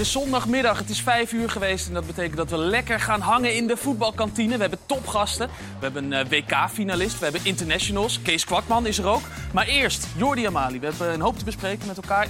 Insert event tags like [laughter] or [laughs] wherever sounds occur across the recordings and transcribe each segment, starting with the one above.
Het is zondagmiddag, het is vijf uur geweest en dat betekent dat we lekker gaan hangen in de voetbalkantine. We hebben topgasten, we hebben een WK-finalist, we hebben internationals. Kees Kwakman is er ook. Maar eerst, Jordi Amali, we hebben een hoop te bespreken met elkaar.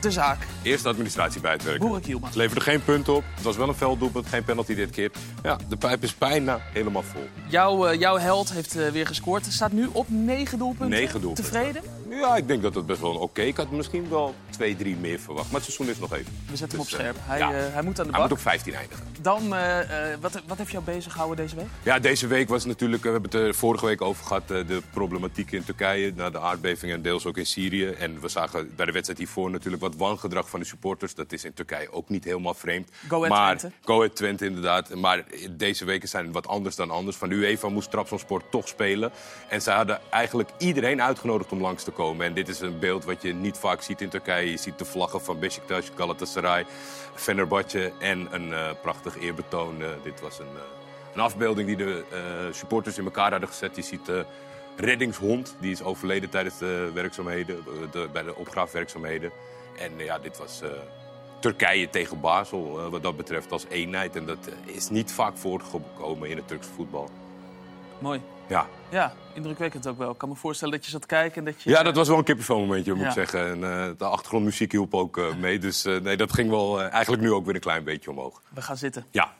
De zaak, Eerst de administratie bij het werk. Boerik. Het leverde geen punten op. Het was wel een velddoelpunt, geen penalty dit keer. Ja, de pijp is bijna helemaal vol. Jouw, eh, jouw held heeft eh, weer gescoord. Staat nu op negen doelpunten. Negen doelpunten. Tevreden? Ja, ik denk dat het best wel oké. Ik had misschien wel twee, drie meer verwacht. Maar het seizoen is nog even. We zetten hem op Dus, eh, scherp. Hij, ja. eh, hij moet aan de Hij bak. moet op 15 eindigen. Dan, eh, eh, wat, wat heeft jou bezig gehouden deze week? Ja, deze week was natuurlijk, we hebben het er vorige week over gehad, eh, de problematiek in Turkije na de aardbeving en deels ook in Syrië. En we zagen bij de wedstrijd hiervoor natuurlijk wat wangedrag van de supporters. Dat is in Turkije ook niet helemaal vreemd. Go Ahead maar, Twente. Go Ahead Twente, inderdaad. Maar deze weken zijn wat anders dan anders. Van UEFA moest Trabzonspor toch spelen. En ze hadden eigenlijk iedereen uitgenodigd om langs te komen. En dit is een beeld wat je niet vaak ziet in Turkije. Je ziet de vlaggen van Beşiktaş, Galatasaray, Fenerbahce en een eh, prachtig eerbetoon. Eh, dit was een, eh, een afbeelding die de supporters in elkaar hadden gezet. Je ziet de reddingshond, die is overleden tijdens de werkzaamheden, de, bij de opgraafwerkzaamheden. En ja, dit was Turkije tegen Basel, wat dat betreft, als eenheid. En dat is niet vaak voorgekomen in het Turkse voetbal. Mooi. Ja. Ja, indrukwekkend ook wel. Ik kan me voorstellen dat je zat te kijken en dat je... ja, dat was wel een kippenvelmomentje, moet Ja. ik zeggen. En eh, de achtergrondmuziek hielp ook eh, mee. Dus eh, nee, dat ging wel eigenlijk nu ook weer een klein beetje omhoog. We gaan zitten. Ja.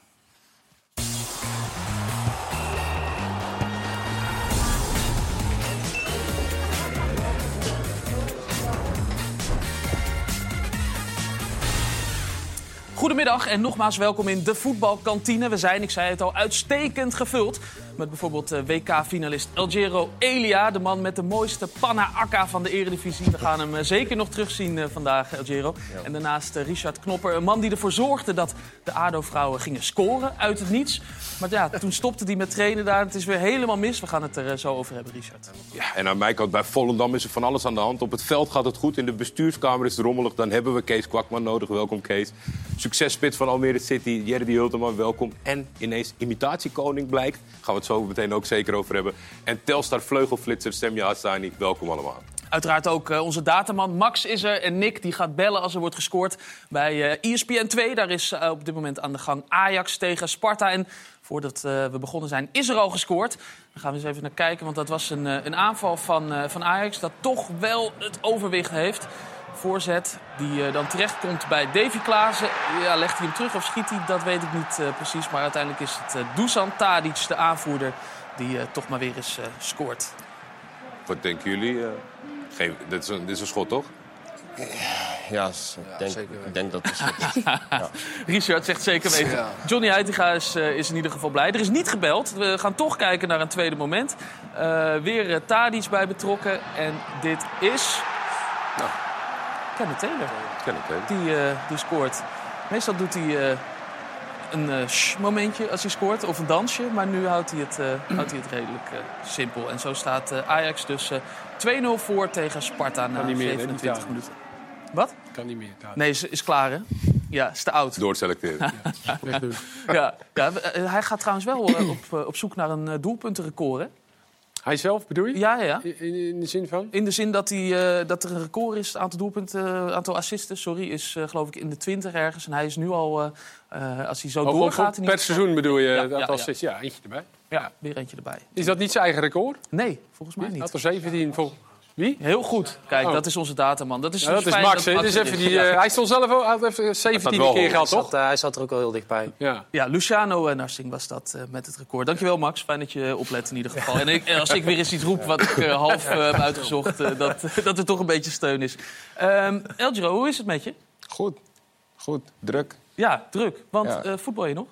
Goedemiddag en nogmaals welkom in de voetbalkantine. We zijn, ik zei het al, uitstekend gevuld. Met bijvoorbeeld eh, WK-finalist Elgero Elia, de man met de mooiste panna akka van de eredivisie. We gaan hem eh, zeker nog terugzien eh, vandaag, Elgero. En daarnaast Richard Knopper, een man die ervoor zorgde dat de ADO-vrouwen gingen scoren uit het niets. Maar ja, toen stopte hij met trainen daar. Het is weer helemaal mis. We gaan het er zo over hebben, Richard. Ja, en aan mijn kant bij Volendam is er van alles aan de hand. Op het veld gaat het goed, in de bestuurskamer is het rommelig. Dan hebben we Kees Kwakman nodig. Welkom Kees. Successpit van Almere City, Jerry Hulteman, welkom. En ineens imitatiekoning blijkt. Gaan we het zo meteen ook zeker over hebben. En Telstar vleugelflitser Semja Hassani, welkom allemaal. Uiteraard ook eh, onze dataman Max is er en Nick die gaat bellen als er wordt gescoord bij eh ESPN 2. Daar is eh, op dit moment aan de gang Ajax tegen Sparta. En voordat we begonnen zijn is er al gescoord. Dan gaan we eens even naar kijken, want dat was een, een aanval van, van Ajax dat toch wel het overwicht heeft. Voorzet die eh, dan terechtkomt bij Davy Klaassen. Ja, legt hij hem terug of schiet hij? Dat weet ik niet eh, precies. Maar uiteindelijk is het uh, Dusan Tadic, de aanvoerder, die eh, toch maar weer eens eh, scoort. Wat denken jullie? eh? geen, dit, is een, dit is een schot, toch? Ja, ik denk, ik denk dat het is. [laughs] Richard zegt zeker weten. Ja. Johnny Heitinga is, eh, is in ieder geval blij. Er is niet gebeld. We gaan toch kijken naar een tweede moment. Eh, weer uh, Tadic bij betrokken. En dit is... Nou. Kenneth Taylor. Ken ik, hè? Die, eh, die scoort. Meestal doet hij eh, een eh, sh-momentje als hij scoort. Of een dansje. Maar nu houdt hij het, eh, houdt hij het redelijk eh, simpel. En zo staat eh, Ajax dus eh, 2-0 voor tegen Sparta na niet meer, hè, die 27 Tadic. minuten. Wat? Kan niet meer. Ja, Nee, is, is klaar hè? Ja, is te oud. Doorselecteren. Ja, ja, eh, hij gaat trouwens wel op, op zoek naar een doelpuntenrecord. Hè? Hij zelf bedoel je? Ja, ja. In, in de zin van? In de zin dat, hij, eh, dat er een record is, het aantal doelpunten, eh, aantal assisten, sorry, is eh, geloof ik in de 20 ergens. En hij is nu al, als hij zo of- doorgaat... per seizoen bedoel je? Ja, dat ja, ja. eentje erbij. Ja, weer eentje erbij. Is dat niet zijn eigen record? Nee, volgens mij Hij niet. had er 17 vol. Wie? Heel goed. Kijk, Oh. dat is onze dataman. Dat is, Ja, dat dus is fijn Max. Dus er even is. die, eh, hij stond zelf ook, hij had even 17 wel keer gehad, Hij toch? zat, eh, hij zat er ook wel heel dichtbij. Ja. Ja, Luciano eh, Narsing was dat eh, met het record. Dankjewel Max, fijn dat je oplet in ieder geval. [laughs] En ik, als ik weer eens iets roep wat ik eh, half eh, heb uitgezocht, eh, dat, [laughs] dat er toch een beetje steun is. Ehm Eljero, hoe is het met je? Goed, goed, druk. Ja, druk. Want Ja. eh, voetbal je nog?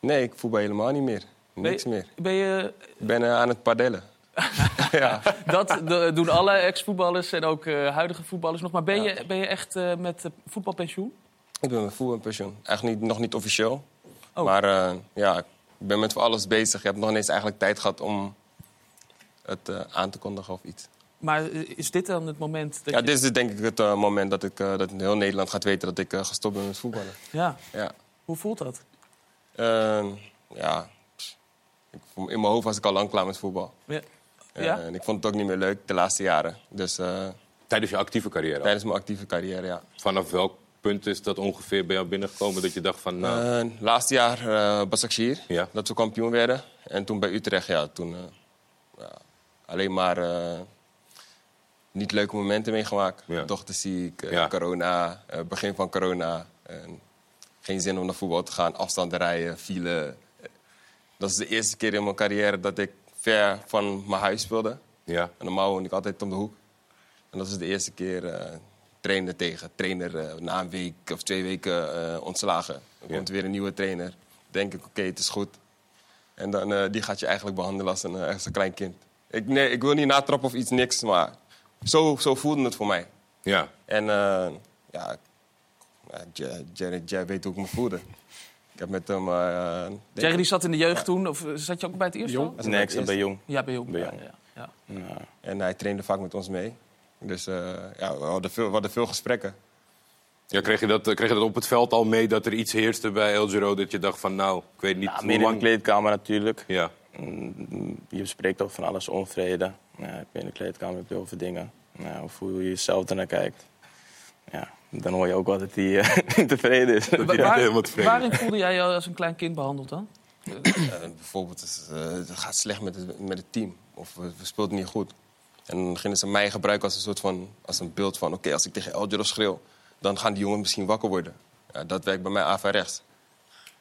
Nee, ik voetbal helemaal niet meer. Niks Ben je- meer. Ben je, Ik ben aan het padellen. [laughs] ja. dat doen alle ex-voetballers en ook eh, huidige voetballers nog. Maar ben, je, ben je echt eh, met eh, voetbalpensioen? Ik ben met voetbalpensioen. Eigenlijk niet, nog niet officieel. Oh. Maar ja, ik ben met van alles bezig. Ik heb nog niet eens eigenlijk tijd gehad om het aan te kondigen of iets. Maar is dit dan het moment dat Ja, je... dit is denk ik het moment dat, ik, dat heel Nederland gaat weten dat ik gestopt ben met voetballen. Ja, Ja. hoe voelt dat? Eh, ja, in mijn hoofd was ik al lang klaar met voetbal. Ja. Eh, Ja? En ik vond het ook niet meer leuk de laatste jaren. Dus eh, Tijdens je actieve carrière. tijdens mijn actieve carrière, ja. Vanaf welk punt is dat ongeveer bij jou binnengekomen dat je dacht van... Nou, Eh, laatste jaar eh Basakshir, Ja. dat we kampioen werden. En toen bij Utrecht, ja, toen eh, ja, alleen maar eh, niet leuke momenten meegemaakt. Ja. Dochter ziek, eh, Ja. corona, eh, begin van corona. En geen zin om naar voetbal te gaan, afstanden rijden, file. Eh, Dat is de eerste keer in mijn carrière dat ik ver van mijn huis speelde. ja. En normaal woon ik altijd om de hoek. En dat is de eerste keer eh trainer tegen. Trainer eh, na een week of twee weken eh, ontslagen. Dan Ja. komt er weer een nieuwe trainer. denk ik, oké, het is goed. En dan, die gaat je eigenlijk behandelen als een, als een klein kind. Ik, nee, ik wil niet natrappen of iets, niks. Maar zo, zo voelde het voor mij. ja. En ja, ja, Jer- Jerry, Jerry weet hoe ik me voelde. Ik heb met hem... eh, denk Jerry die zat in de jeugd toen, of eh, zat je ook bij het eerste? Jong. Nee, ik zat bij Jong. Ja, bij Jong. Bij Ja, Jong. ja, ja. Ja. En hij trainde vaak met ons mee. Dus eh, ja, we hadden, veel, we hadden veel gesprekken. Ja, kreeg, je dat, kreeg je dat op het veld al mee dat er iets heerste bij El Giro dat je dacht van nou, ik weet niet hoe meer in de lang... kleedkamer natuurlijk. Ja, Mm, Je bespreekt ook van alles onvrede. Ja, in de kleedkamer heb je over dingen. Ja, of hoe je jezelf ernaar kijkt. Ja, dan hoor je ook wel dat hij eh, [laughs] tevreden is. Wa- Ja, waar- helemaal tevreden. waarin voelde jij je als een klein kind behandeld dan? Eh, bijvoorbeeld, eh, het gaat slecht met het, met het team. Of we, we speelden niet goed. En dan gingen ze mij gebruiken als een soort van als een beeld van... oké, als ik tegen El Giro schreeuw, dan gaan die jongen misschien wakker worden. Ja, dat werkt bij mij averechts.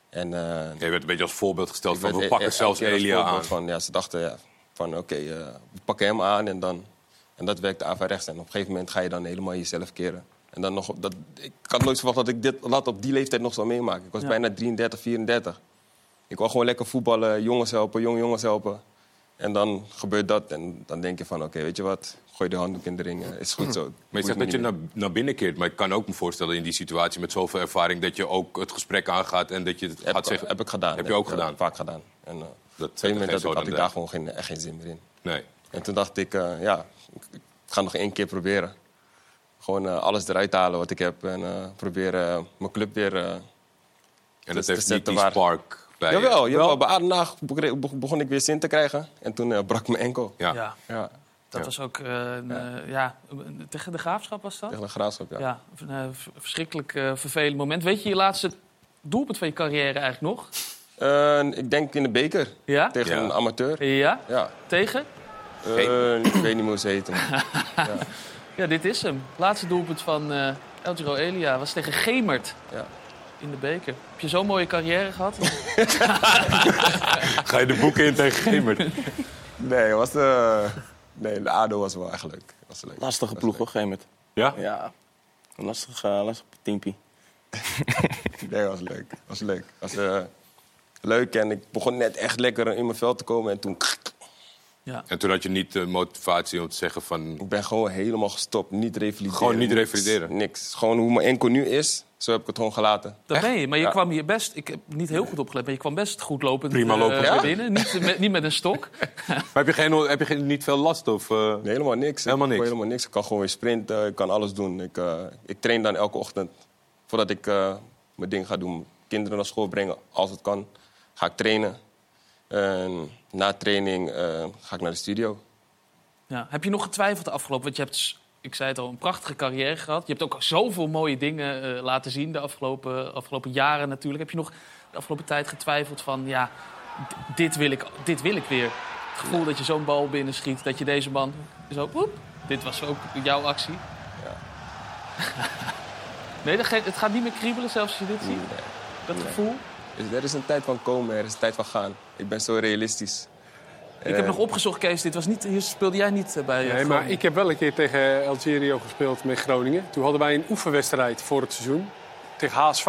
En, eh, je werd een beetje als voorbeeld gesteld van werd we e- pakken e- zelfs keer als Elia aan. Van, ja, ze dachten ja, van oké, eh, we pakken hem aan en dan... En dat werkte averechts. En op een gegeven moment ga je dan helemaal jezelf keren. En dan nog, dat, ik had nooit verwacht dat ik dit lat op die leeftijd nog zou meemaken. Ik was Ja. bijna 33, 34. Ik wou gewoon lekker voetballen, jongens helpen, jong jongens helpen. En dan gebeurt dat en dan denk je van, oké, weet je wat? Gooi de handdoek in de ring, eh, is goed zo. [laughs] Maar je zegt dat je naar, naar binnen keert. Maar ik kan ook me voorstellen in die situatie met zoveel ervaring... dat je ook het gesprek aangaat en dat je het heb, gaat ik- zeggen... heb ik gedaan. Heb je ook ik, gedaan? eh, vaak gedaan. En uh, op Dat een moment had ik, had ik daar gewoon geen, echt geen zin meer in. Nee. En toen dacht ik, eh, ja, ik ik ga nog één keer proberen. Gewoon eh, alles eruit halen wat ik heb. En eh, proberen eh, mijn club weer... eh, En Dus dat te heeft niet zetten die waar- spark bij je. Jawel, jawel. Bij Adenhaag begon ik weer zin te krijgen. En toen brak mijn enkel. Ja. Ja, Ja, dat Ja. was ook een, eh, ja, tegen de graafschap was dat? tegen de graafschap, ja. Ja, een verschrikkelijk eh, vervelend moment. Weet je je laatste doelpunt van je carrière eigenlijk nog? Eh, ik denk in de beker Ja? tegen Ja. een amateur. Ja? Ja. Tegen? Eh, ik weet niet meer hoe ze heten. [laughs] Ja, dit is hem. Laatste doelpunt van eh El Giro Elia was tegen Gemert Ja. in de beker. Heb je zo'n mooie carrière gehad? [laughs] Ga je de boeken in tegen Gemert? Nee, was de, nee, de ADO was wel echt leuk. Was leuk. Lastige ploeg, hoor, Gemert. Ja? Ja, een lastig, uh, lastig teampie. [laughs] Nee, was leuk. Was leuk. Was eh, leuk en ik begon net echt lekker in mijn veld te komen en toen... Ja. En toen had je niet de motivatie om te zeggen van... Ik ben gewoon helemaal gestopt. Niet revalideren. Gewoon niet niks, revalideren? Niks. Gewoon hoe mijn enkel nu is, zo heb ik het gewoon gelaten. Dat Echt? ben je, maar je Ja. kwam hier best... Ik heb niet heel goed opgelet, maar je kwam best goed lopend Prima eh, lopend. Ja? binnen. Niet met, niet met een stok. [laughs] Maar heb je, geen, heb je geen, niet veel last? Of, eh? Nee, helemaal niks. Helemaal ik, niks? Helemaal niks. Ik kan gewoon weer sprinten, ik kan alles doen. Ik, eh, ik train dan elke ochtend. Voordat ik eh, mijn ding ga doen. Kinderen naar school brengen, als het kan. Ga ik trainen. En na training eh, ga ik naar de studio. Ja. Heb je nog getwijfeld de afgelopen... Want je hebt, ik zei het al, een prachtige carrière gehad. Je hebt ook zoveel mooie dingen eh, laten zien de afgelopen, afgelopen jaren natuurlijk. Heb je nog de afgelopen tijd getwijfeld van... Ja, dit wil ik, dit wil ik weer. Het gevoel dat je zo'n bal binnenschiet, dat je deze man zo... Woep, dit was ook jouw actie. Ja. [laughs] nee, dat ge- het gaat niet meer kriebelen zelfs als je dit ziet. Dat gevoel. Dus er is een tijd van komen, er is een tijd van gaan. Ik ben zo realistisch. Ik heb nog opgezocht, Kees, dit was niet, hier speelde jij niet eh, bij. eh, Nee, maar ik heb wel een keer tegen Algerio gespeeld met Groningen. Toen hadden wij een oefenwedstrijd voor het seizoen tegen HSV.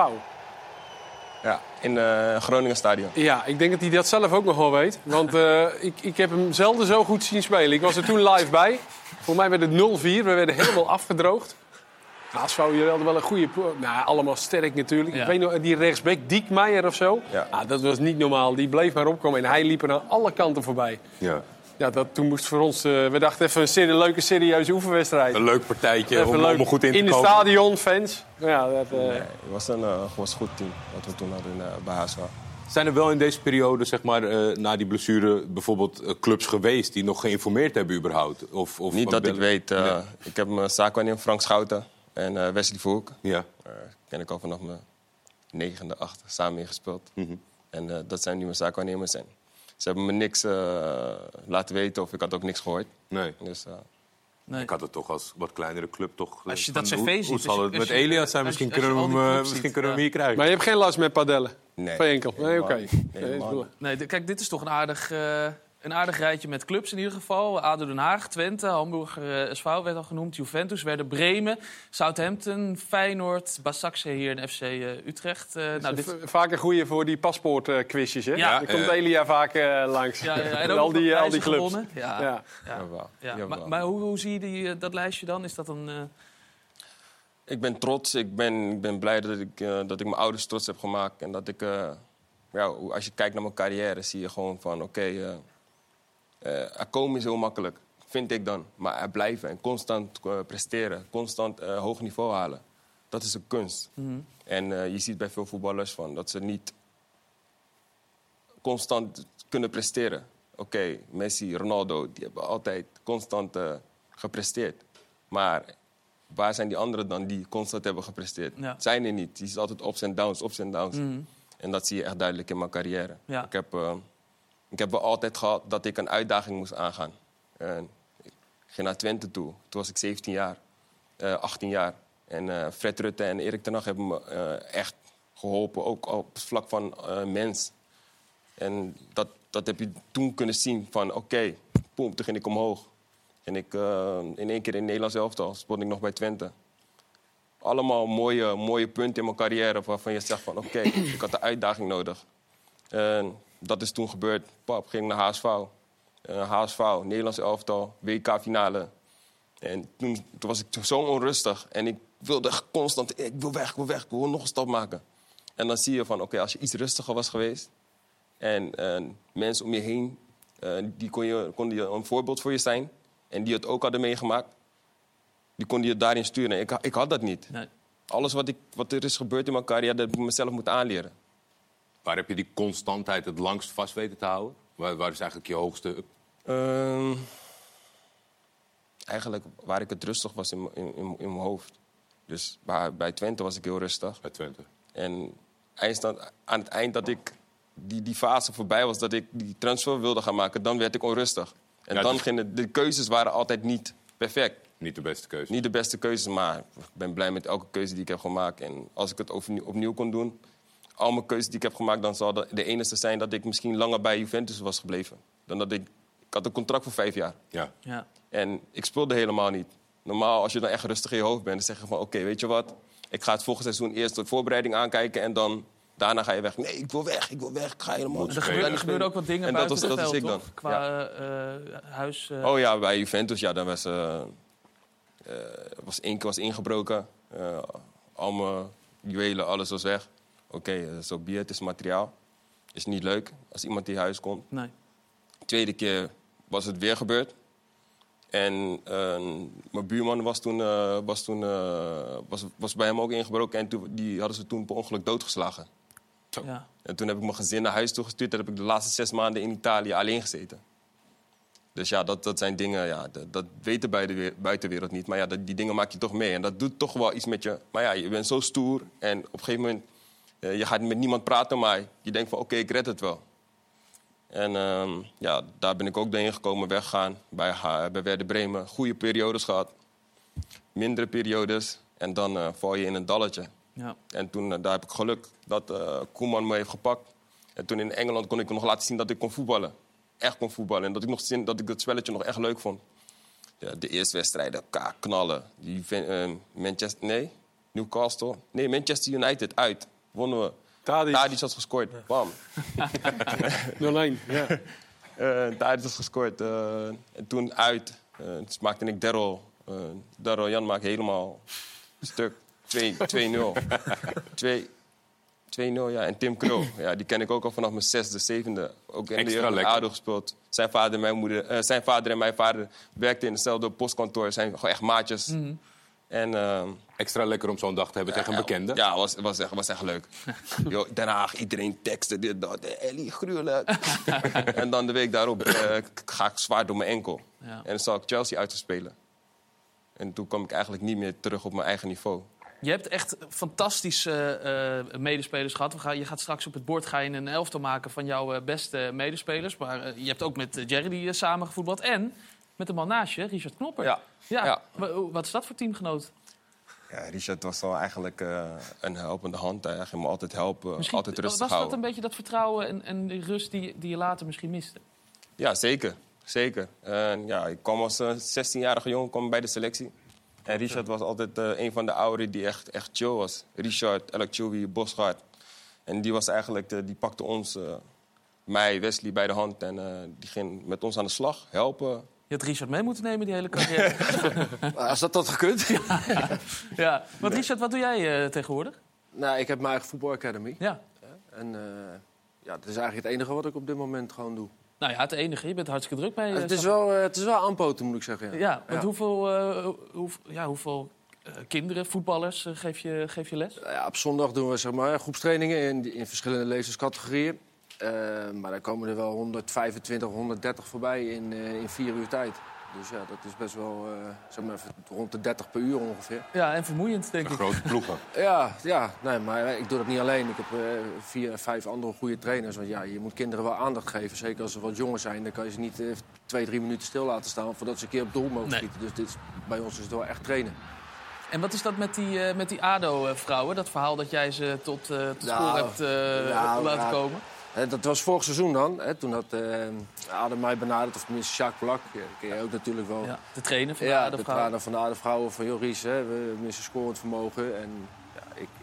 Ja, in het Groningen Stadion. Ja, ik denk dat hij dat zelf ook nog wel weet. Want eh, ik, ik heb hem zelden zo goed zien spelen. Ik was er toen live bij. Voor mij werd het 0-4. We werden helemaal afgedroogd. HSV, jullie hadden wel een goede... Nou, allemaal sterk natuurlijk. Ja. Ik weet nog, die rechtsback, Diekmeijer of zo. Ja. Ah, dat was niet normaal. Die bleef maar opkomen en hij liep er aan alle kanten voorbij. Ja. Ja, dat, toen moest voor ons... eh, we dachten even een serie, leuke, serieuze oefenwedstrijd. Een leuk partijtje Even om, leuk. om er goed in te het komen. stadion, fans. Ja, dat, eh, Nee, het was een, eh, was goed team wat we toen hadden in, bij HSV. Zijn er wel in deze periode, zeg maar, na die blessure... bijvoorbeeld clubs geweest die nog geïnformeerd hebben überhaupt? Of, of Niet dat ik weet. Nee. Ik heb mijn zaakwaarnemer Frank Schouten en eh, Wesley Verhoek. Ja. Eh, ken ik al vanaf mijn negende, achter, samen mee gespeeld. En eh, dat zijn nu mijn zaakwaarnemers. En ze hebben me niks eh, laten weten of ik had ook niks gehoord. Nee. Dus eh, Nee. Ik had het toch als wat kleinere club toch... Als je dat cv hoe- ziet, Hoe als zal het met je- Elias zijn? als je- Misschien als je kunnen we hem, eh, misschien ziet, kunnen we hem ja. hier krijgen. Maar je hebt geen last met padellen? nee. Van je enkel? Nee, oké. Nee, Nee, kijk, dit is toch een aardig, eh, een aardig rijtje met clubs in ieder geval. ADO Den Haag, Twente, Hamburger eh, SV werd al genoemd. Juventus, Werder Bremen, Southampton, Feyenoord, Basaksehir hier en FC eh, Utrecht. Eh, nou, dit, Vaak een goeie voor die paspoortquizjes, hè? Ja. Komt Elia vaak langs. ja, ja, en [laughs] ook al die, al die clubs. gewonnen. Ja, ja. Ja. ja. Jawel, Maar, maar hoe, hoe zie je die, dat lijstje dan? Is dat een... Ik ben trots. Ik ben, ik ben blij dat ik, dat ik mijn ouders trots heb gemaakt. En dat ik, eh, ja, hoe- als je kijkt naar mijn carrière, zie je gewoon van: oké, eh, er komen is heel makkelijk, vind ik dan. Maar er blijven en constant eh, presteren, constant hoog niveau halen. Dat is een kunst. En eh, je ziet bij veel voetballers van dat ze niet constant kunnen presteren. Oké, Messi, Ronaldo, die hebben altijd constant gepresteerd. Maar waar zijn die anderen dan die constant hebben gepresteerd? Ja. Zijn er niet. Die is altijd ups en downs, ups en downs. En dat zie je echt duidelijk in mijn carrière. Ja. Ik, heb, ik heb wel altijd gehad dat ik een uitdaging moest aangaan. En ik ging naar Twente toe. Toen was ik 17 jaar, eh 18 jaar. En eh, Fred Rutte en Erik ten Hag hebben me eh, echt geholpen. Ook op het vlak van eh, mens. En dat, dat heb je toen kunnen zien van oké, poem, toen ging ik omhoog. En ik eh, in één keer in Nederlands elftal speelde ik nog bij Twente. Allemaal mooie, mooie punten in mijn carrière waarvan je zegt van oké, ik had een uitdaging nodig. Dat is toen gebeurd. Pap ging naar HSV. Eh HSV, Nederlands elftal, WK-finale. En toen, toen was ik zo onrustig. En ik wilde constant, ik wil weg, ik wil weg, ik wil nog een stap maken. En dan zie je van, oké, als je iets rustiger was geweest... en eh, mensen om je heen, eh, die kon je, konden je een voorbeeld voor je zijn... en die het ook hadden meegemaakt, die konden je daarin sturen. Ik, ik had dat niet. nee. Alles wat, ik, wat er is gebeurd in mijn carrière, dat heb ik mezelf moeten aanleren. Waar heb je die constantheid het langst vast weten te houden? Waar, waar is eigenlijk je hoogste up? Ehm, eigenlijk waar ik het rustig was in, in, in, in mijn hoofd. Dus bij, bij Twente was ik heel rustig. bij Twente? En eindstand, aan het eind dat ik die, die fase voorbij was, dat ik die transfer wilde gaan maken, dan werd ik onrustig. En Ja, dan dus- gingen de keuzes waren altijd niet perfect. Niet de beste keuze. Niet de beste keuzes, maar ik ben blij met elke keuze die ik heb gemaakt. En als ik het opnieuw, opnieuw kon doen, al mijn keuzes die ik heb gemaakt, dan zal de, enige zijn dat ik misschien langer bij Juventus was gebleven. Dan dat ik, ik had een contract voor vijf jaar. Ja. Ja. En ik speelde helemaal niet. Normaal, als je dan echt rustig in je hoofd bent, dan zeg je van... oké, weet je wat? Ik ga het volgende seizoen eerst de voorbereiding aankijken... en dan daarna ga je weg. Nee, ik wil weg, ik wil weg. Ik ga helemaal... Er gebeurde ook wat dingen En dat was- het dat veld, was ik toch? dan. Qua eh, huis... eh, Oh ja, bij Juventus, ja, daar was, eh was één keer was ingebroken. Eh, al mijn juwelen, alles was weg. Oké, eh, zo bier, het is materiaal. Is niet leuk als iemand je huis komt. Nee. tweede keer was het weer gebeurd. En eh, mijn buurman was toen, eh, was, toen was, was bij hem ook ingebroken. En toen, die hadden ze toen per ongeluk doodgeslagen. Ja. En toen heb ik mijn gezin naar huis toegestuurd. En heb ik de laatste zes maanden in Italië alleen gezeten. Dus ja, dat, dat zijn dingen, ja, dat, dat weet de buitenwe- buitenwereld niet. Maar ja, dat, die dingen maak je toch mee. En dat doet toch wel iets met je. Maar ja, je bent zo stoer. En op een gegeven moment, eh, je gaat met niemand praten, maar je denkt van oké, ik red het wel. En ehm, ja, daar ben ik ook doorheen gekomen, weggaan bij, bij Werder Bremen. Goede periodes gehad, mindere periodes. En dan eh, val je in een dalletje. Ja. En toen eh, daar heb ik geluk dat Koeman me heeft gepakt. En toen in Engeland kon ik nog laten zien dat ik kon voetballen. Echt kon voetballen. En dat ik, nog zin, dat ik het spelletje nog echt leuk vond. Ja, de eerste wedstrijden, knallen. Die, Manchester, nee, Newcastle. Nee, Manchester United, uit. Wonnen we. Tadic. Tadic had gescoord. Bam. [laughs] 0-1. Ja. Eh Tadic had gescoord. eh, en toen uit. Eh toen maakte ik Daryl. eh Daryl Jan maakte helemaal stuk. 2 2-0. 2 2-0, ja. En Tim Krul, ja, die ken ik ook al vanaf mijn zesde, zevende. Ook in Extra de. ADO gespeeld. Zijn vader, en mijn moeder, eh, zijn vader en mijn vader werkten in hetzelfde postkantoor. Zijn gewoon echt maatjes. En, ehm, Extra lekker om zo'n dag te hebben tegen een bekende. ja, was, was, echt, was echt leuk. [laughs] Yo, Den Haag, iedereen teksten, dit, dat. Ellie, gruwelijk. [laughs] en dan de week daarop eh, ga ik zwaar door mijn enkel. Ja. En dan zal ik Chelsea uit te spelen. En toen kwam ik eigenlijk niet meer terug op mijn eigen niveau. Je hebt echt fantastische eh, medespelers gehad. We gaan, je gaat straks op het bord ga je een elftal maken van jouw eh, beste medespelers. Maar je hebt ook met Jerry die uh, samen gevoetbald. En met de man naast je, Richard Knopper. Ja. ja. Ja. Wa- Wat is dat voor teamgenoot? Ja, Richard was wel eigenlijk eh, een helpende hand. Hij ging me altijd helpen, Misschien, altijd was rustig dat houden. een beetje dat vertrouwen en, en die rust die, die je later misschien miste? Ja, zeker. Zeker. En ja, ik kwam als eh, 16-jarige jongen kwam bij de selectie. En Richard was altijd eh, een van de ouderen die echt, echt chill was. Richard, El Choubi, Bosgaard. En die was eigenlijk, de, die pakte ons, eh, mij, Wesley, bij de hand. En eh, die ging met ons aan de slag, helpen. Je had Richard mee moeten nemen die hele carrière. [laughs] Als dat dat gekund. [laughs] ja. Want Richard, wat doe jij eh, tegenwoordig? nou, ik heb mijn eigen voetbalacademy. Ja. En eh, ja, dat is eigenlijk het enige wat ik op dit moment gewoon doe. Nou ja, het enige. Je bent hartstikke druk bij het, is wel, eh, het is wel aanpoten, moet ik zeggen. Ja, Ja, want Ja. hoeveel, eh, hoe, ja, hoeveel eh, kinderen, voetballers eh, geef, je, geef je les? Ja, op zondag doen we zeg maar, groepstrainingen in, in verschillende leeftijdscategorieën. Eh, maar dan komen er wel 125, 130 voorbij in, eh, in vier uur tijd. Dus ja, dat is best wel eh, zeg maar, even rond de 30 per uur ongeveer. Ja, en vermoeiend, denk ik. Grote ploegen. [laughs] Ja, ja nee, maar ik doe dat niet alleen. Ik heb eh, vier, vijf andere goede trainers. Want ja, je moet kinderen wel aandacht geven. Zeker als ze wat jonger zijn. Dan kan je ze niet eh, twee, drie minuten stil laten staan... voordat ze een keer op doel mogen Nee. schieten. Dus dit is, bij ons is het wel echt trainen. En wat is dat met die, eh, met die ADO-vrouwen? Dat verhaal dat jij ze tot, eh tot Nou, spoor hebt eh, nou, laten ja. komen? Eh, dat was vorig seizoen dan. Hè, toen had eh Adem mij benaderd, of tenminste Jacques. Ja, dat ken je ook natuurlijk wel. Ja, de trainer van de Ja, de trainer van de Aardevrouwen van Joris, hè, we missen scorend vermogen. En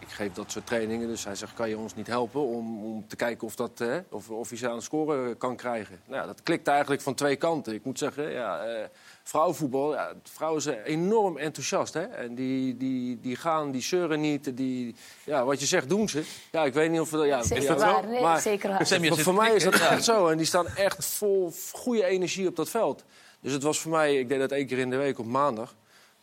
ik, geef dat soort trainingen. Dus hij zegt, kan je ons niet helpen om, om te kijken of, dat, hè, of, of hij ze aan het scoren kan krijgen. Nou, ja, dat klikt eigenlijk van twee kanten. Ik moet zeggen, ja, eh, vrouwenvoetbal, ja, vrouwen zijn enorm enthousiast. Hè? En die, die, die gaan, die zeuren niet. Die, ja, wat je zegt, doen ze. Ja, ik weet niet of... we- Ja, Zeker is dat waar, zo? nee, Maar- zeker waar. Sam, je voor, mij is dat echt zo. En die staan echt vol goede energie op dat veld. Dus het was voor mij, ik deed dat één keer in de week op maandag.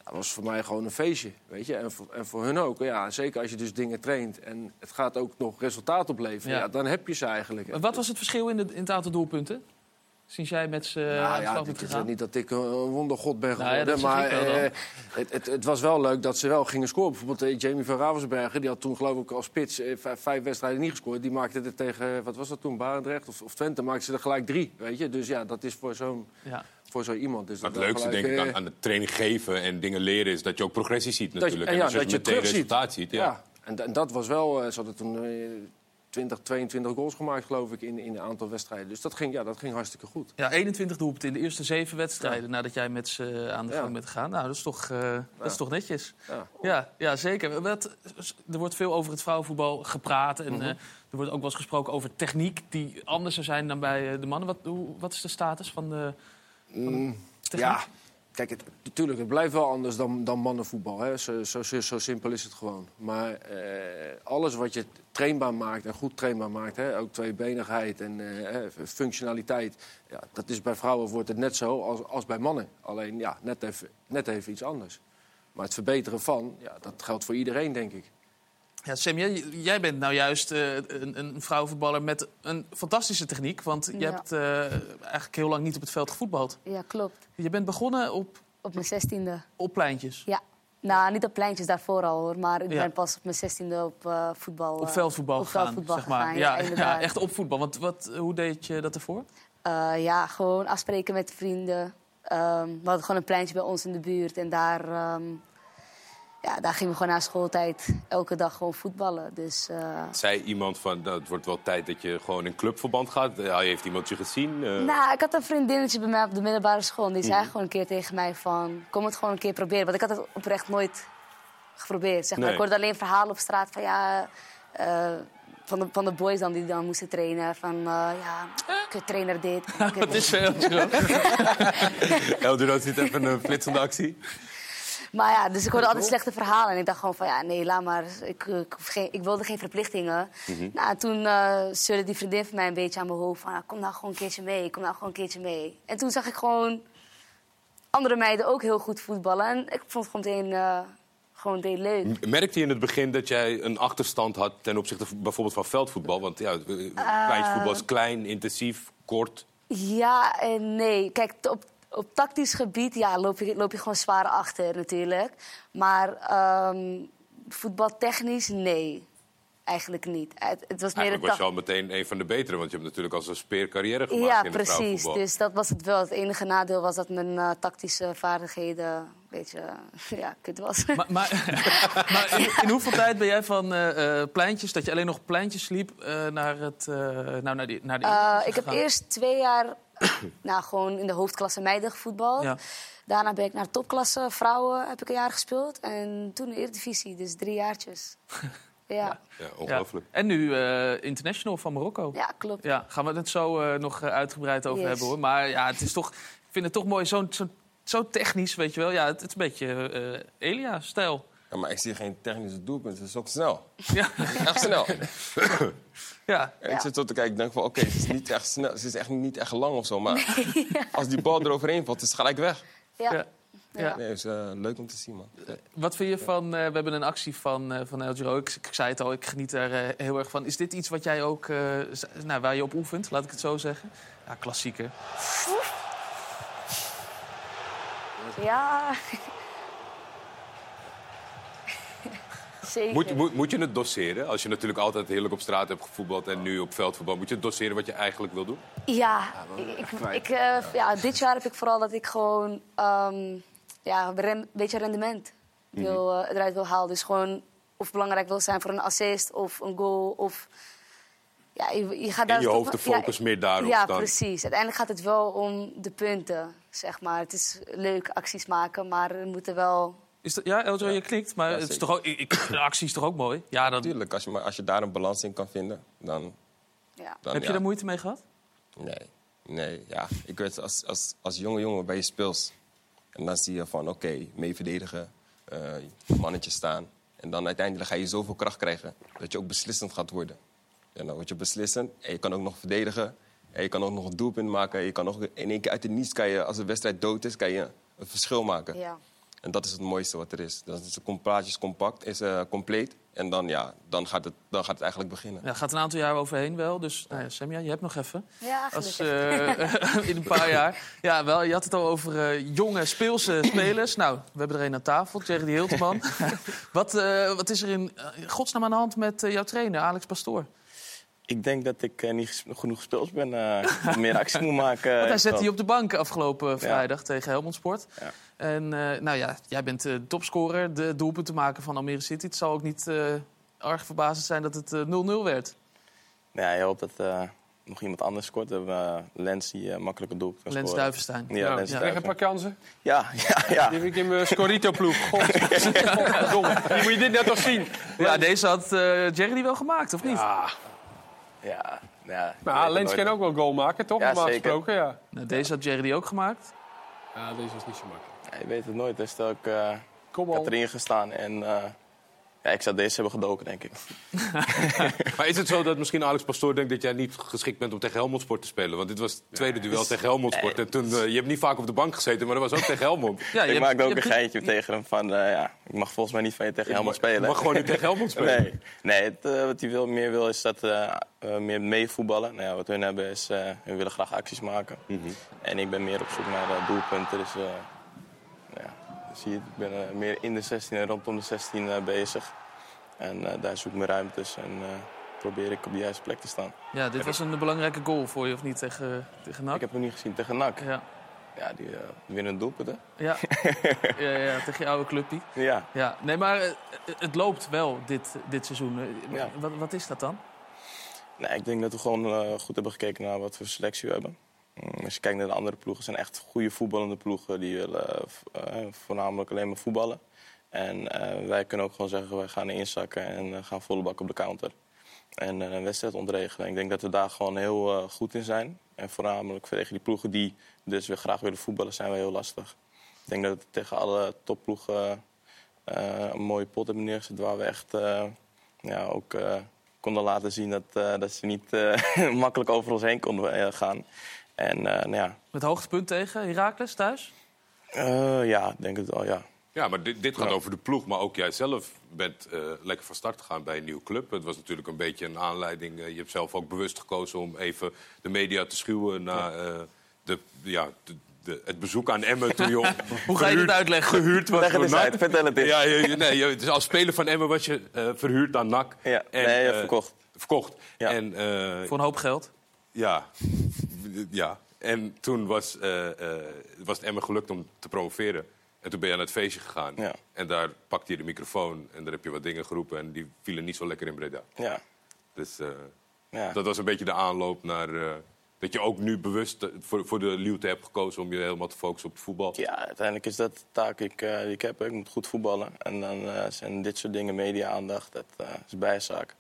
Dat was voor mij gewoon een feestje, weet je. En voor, en voor hun ook. Ja, zeker als je dus dingen traint en het gaat ook nog resultaat opleveren. Ja. Ja. dan heb je ze eigenlijk. Maar Wat was het verschil in, de, in het aantal doelpunten? Sinds jij met ze Nou aan de ja, slag bent is gegaan? niet dat ik een wondergod ben Nou ja, geworden. maar eh, het, het, het was wel leuk dat ze wel gingen scoren. Bijvoorbeeld eh, Jamie van Ravensbergen, die had toen geloof ik als spits eh, vijf, wedstrijden niet gescoord. Die maakte het tegen, wat was dat toen, Barendrecht of, of Twente, maakte ze er gelijk drie. Weet je? Dus ja, dat is voor zo'n Ja. voor zo iemand. Dus dat het leukste gelijk, denk ik eh, aan, aan het training geven en dingen leren is dat je ook progressie ziet dat je, natuurlijk. en ja, als dat je meteen ziet. resultaat ziet. Ja. Ja. En, en dat was wel, eh, ze hadden toen eh, 20, 22 goals gemaakt geloof ik in, in een aantal wedstrijden. Dus dat ging, ja, dat ging hartstikke goed. Ja, 21 doelpunten in de eerste zeven wedstrijden nadat jij met ze aan de Ja. gang bent gegaan. Nou, dat is toch, eh, dat is toch netjes. Ja. Ja, ja zeker. Wat, er wordt veel over het vrouwenvoetbal gepraat. En Mhm. eh, er wordt ook wel eens gesproken over techniek die anders zou zijn dan bij eh, de mannen. Wat, hoe, wat is de status van de techniek? Ja, kijk, het, natuurlijk, het blijft wel anders dan, dan mannenvoetbal. Hè. Zo, zo, zo, simpel is het gewoon. Maar eh, alles wat je trainbaar maakt en goed trainbaar maakt... Hè, ook tweebenigheid en eh, functionaliteit... Ja, dat is bij vrouwen wordt het net zo als, als bij mannen. Alleen ja, net even, net even iets anders. Maar het verbeteren van, ja, dat geldt voor iedereen, denk ik. Ja, Sam, jij, jij bent nou juist eh, een, een vrouwenvoetballer met een fantastische techniek. Want je Ja. hebt eh, eigenlijk heel lang niet op het veld gevoetbald. Ja, klopt. Je bent begonnen op, Op mijn zestiende. op pleintjes. Ja. Nou, niet op pleintjes daarvoor al hoor, maar ik Ja. ben pas op mijn zestiende op eh, voetbal. Op veldvoetbal op gegaan, zeg maar. gegaan, ja, ja, ja, inderdaad. [laughs] echt op voetbal. Want wat, hoe deed je dat ervoor? Ja, gewoon afspreken met vrienden. Ehm, we hadden gewoon een pleintje bij ons in de buurt. En daar, ehm, ja, daar gingen we gewoon na schooltijd elke dag gewoon voetballen. Dus eh, Zei iemand van, nou, het wordt wel tijd dat je gewoon in clubverband gaat. Ja, heeft iemand je gezien? Eh, Nou, ik had een vriendinnetje bij mij op de middelbare school. En die Mhm. zei gewoon een keer tegen mij van... Kom het gewoon een keer proberen. Want ik had het oprecht nooit geprobeerd. Zeg maar. Nee. Ik hoorde alleen verhalen op straat van ja... eh, van, de, van de boys dan die dan moesten trainen. Van eh ja, kut trainer dit. Wat [laughs] is er heel Eldorado ziet even een flitsende actie. Maar ja, dus ik hoorde altijd slechte verhalen. En ik dacht gewoon van ja, nee, laat maar. Ik, ik, hoef geen, ik wilde geen verplichtingen. Nou, en toen eh zeurde die vriendin van mij een beetje aan mijn hoofd van... kom nou gewoon een keertje mee, kom nou gewoon een keertje mee. En toen zag ik gewoon andere meiden ook heel goed voetballen. En ik vond het gewoon meteen, eh, gewoon leuk. Merkte je in het begin dat jij een achterstand had ten opzichte van, bijvoorbeeld van veldvoetbal? Want ja, pleintjesvoetbal is klein, intensief, kort. Ja en nee. Kijk, op, op tactisch gebied ja, loop, je, loop je gewoon zwaar achter natuurlijk. Maar ehm, voetbaltechnisch, nee. Eigenlijk niet. Het, het was meer was je al meteen een van de betere, want je hebt natuurlijk als een speer carrière gemaakt Ja, in het precies. Dus dat was het wel. Het enige nadeel was dat mijn eh, tactische vaardigheden een beetje [laughs] ja, kut was. Maar, maar, [laughs] maar in, in hoeveel tijd ben jij van eh, eh, pleintjes, dat je alleen nog pleintjes sliep, eh, naar, het, eh, nou, naar die, naar die ik heb eerst twee jaar [coughs] nou, gewoon in de hoofdklasse meiden gevoetbald. Ja. Daarna ben ik naar topklasse vrouwen heb ik een jaar gespeeld. En toen de Eredivisie, dus drie jaartjes. Ja, [laughs] ja. Ja, Ja. ongelooflijk. En nu eh, international van Marokko. klopt. Ja, gaan we het zo eh, nog eh, uitgebreid over Yes. hebben hoor. Maar ja, het is toch, ik vind het toch mooi, zo, zo, zo technisch, weet je wel. Ja, het, het is een beetje eh, Elia-stijl. Ja, maar ik zie geen technische doelpunt. [laughs] Het is ook snel. Ja, Echt snel. [laughs] ja. En Ik zit zo te kijken ik denk van, oké, ze is niet echt snel. Ze is echt niet echt lang of zo. Maar [laughs] als die bal eroverheen valt, is het gelijk weg. Ja. Ja. Ja. Nee, het is eh, leuk om te zien, man. Wat vind je van, eh, we hebben een actie van, eh van El Giro. Ik, ik zei het al, ik geniet er eh, heel erg van. Is dit iets wat jij ook, eh, nou, waar je op oefent, laat ik het zo zeggen? Ja, klassieker. Ja. Zeker. Moet, moet, moet je het doseren? Als je natuurlijk altijd heerlijk op straat hebt gevoetbald en nu op veldvoetbal, moet je het doseren wat je eigenlijk wil doen? Ja, ik, ik, eh, ja, dit jaar heb ik vooral dat ik gewoon ehm, ja, een beetje rendement wil, eh, eruit wil halen. Dus gewoon of belangrijk wil zijn voor een assist of een goal. Of, ja, je, je gaat daar je hoofd de focus meer daarop Ja, dan. precies. Uiteindelijk gaat het wel om de punten, zeg maar. Het is leuk acties maken, maar er moeten wel... Is dat, ja, Giro, je klikt, maar Ja, het is toch ook, ik, [clears throat] de actie is toch ook mooi? Ja, dan, Tuurlijk, als je, maar als je daar een balans in kan vinden, dan... Ja. dan heb je daar moeite mee gehad? Nee, nee, ja. Ik weet, als, als, als jonge jongen bij je speels. En dan zie je van, oké, mee verdedigen, eh mannetje staan. En dan uiteindelijk ga je zoveel kracht krijgen dat je ook beslissend gaat worden. En dan word je beslissend en je kan ook nog verdedigen. En je kan ook nog een doelpunt maken. Je kan ook in één keer uit de niets, kan je, als de wedstrijd dood is, kan je een verschil maken. Ja. En dat is het mooiste wat er is. Dan is het plaatjes compact, is eh, compleet. En dan, ja, dan, gaat het, dan gaat het eigenlijk beginnen. Ja, gaat een aantal jaar overheen wel. Dus nou ja, Semja, je hebt nog even. Ja, Als, eh, [laughs] in een paar jaar. Ja, wel, je had het al over eh, jonge speelse [clears throat] spelers. Nou, we hebben er een aan tafel, Jerry Hilteman. [laughs] wat, eh, wat is er in godsnaam aan de hand met eh, jouw trainer, Alex Pastoor? Ik denk dat ik eh, niet genoeg gespeeld ben. eh, meer actie moet maken. [laughs] Want hij Ik zette je op de bank afgelopen vrijdag tegen Helmond Sport. Ja. En eh, nou ja, jij bent de topscorer, de doelpuntenmaker van Almere City. Het zal ook niet eh, erg verbazend zijn dat het eh, 0-0 werd. Ja, je hoopt dat eh, nog iemand anders scoort. We hebben eh, Lens die eh, makkelijke doelpunt kan Lens scoren. Duivenstein. Ja, Lens Ja. Krijg een paar kansen. Ja, ja, ja. Die heb ik in mijn Scorito-ploeg. [laughs] God, godverdomme. Die moet je dit net nog zien. Ja, deze had eh, Jerry die wel gemaakt, of niet? Ah, ja, ja maar Lens kan ook wel goal maken, toch? Ja, Normaal zeker. gesproken, ja. Nou, deze had Jerry die ook gemaakt. Ja, deze was niet zo makkelijk. Ja, je weet het nooit. Kom ik had al. erin gestaan en eh, ja, ik zou deze hebben gedoken, denk ik. [laughs] Maar is het zo dat misschien Alex Pastoor denkt dat jij niet geschikt bent om tegen Helmond Sport te spelen? Want dit was het tweede duel tegen Helmond Sport. En toen, eh, je hebt niet vaak op de bank gezeten, maar dat was ook tegen Helmond. Ja, je ik hebt- maakte ook je een hebt- geintje tegen hem van... eh, ja, ik mag volgens mij niet van je tegen Helmond spelen. Je mag gewoon niet tegen Helmond spelen. [laughs] Nee, nee het, eh, wat hij wil, meer wil is dat meer meevoetballen. Nou ja, wat hun hebben is, eh hun willen graag acties maken. En ik ben meer op zoek naar eh, doelpunten. Dus eh, zie je, ik ben eh, meer in de 16 en rondom de 16 eh, bezig. En eh, daar zoek ik mijn ruimtes en probeer ik op de juiste plek te staan. Ja, dit was een belangrijke goal voor je, of niet, tegen, tegen NAC? Ik heb hem niet gezien tegen NAC. Ja. Ja, die eh, winnen een doelpunt, hè? Ja. [laughs] ja, ja, tegen je oude clubpie. Ja. Ja, nee, maar het loopt wel dit, dit seizoen. Ja. Wat, wat is dat dan? Nee, ik denk dat we gewoon goed hebben gekeken naar wat voor selectie we hebben. Mm, Als je kijkt naar de andere ploegen, zijn echt goede voetballende ploegen. Die willen eh, eh, voornamelijk alleen maar voetballen. En eh, wij kunnen ook gewoon zeggen, wij gaan inzakken en gaan volle bak op de counter. En eh, een wedstrijd ontregelen. Ik denk dat we daar gewoon heel goed in zijn. En voornamelijk tegen die ploegen die dus weer graag willen voetballen, zijn we heel lastig. Ik denk dat we tegen alle topploegen een mooie pot hebben neergezet waar we echt ook konden laten zien dat, dat ze niet [laughs] makkelijk over ons heen konden gaan. En eh, nou ja, Met hoogtepunt tegen Heracles thuis? eh, ja, denk het wel, ja. Ja, maar dit, dit gaat Ja. over de ploeg. Maar ook jij zelf bent eh, lekker van start gegaan bij een nieuwe club. Het was natuurlijk een beetje een aanleiding. je hebt zelf ook bewust gekozen om even de media te schuwen... na eh, de, ja, de, de, het bezoek aan Emmen toen je [laughs] Hoe ga je dit uitleggen? gehuurd was Leg het eens NAC. uit, vertel het eens. Ja, je, nee, je- dus als speler van Emmen was je eh, verhuurd aan NAC. Ja, En, nee, eh, verkocht. Verkocht. Ja. En, eh, Voor een hoop geld. Ja. [laughs] ja. En toen was, eh, eh, was het Emmen gelukt om te promoveren. En toen ben je aan het feestje gegaan. Ja. En daar pakte je de microfoon en daar heb je wat dingen geroepen. En die vielen niet zo lekker in Breda. Ja, Dus eh, ja. dat was een beetje de aanloop naar... dat je ook nu bewust voor, voor de Liute hebt gekozen om je helemaal te focussen op het voetbal. ja, uiteindelijk is dat de taak ik, die ik heb. Ik moet goed voetballen. En dan zijn dit soort dingen, media-aandacht, dat is bijzaak.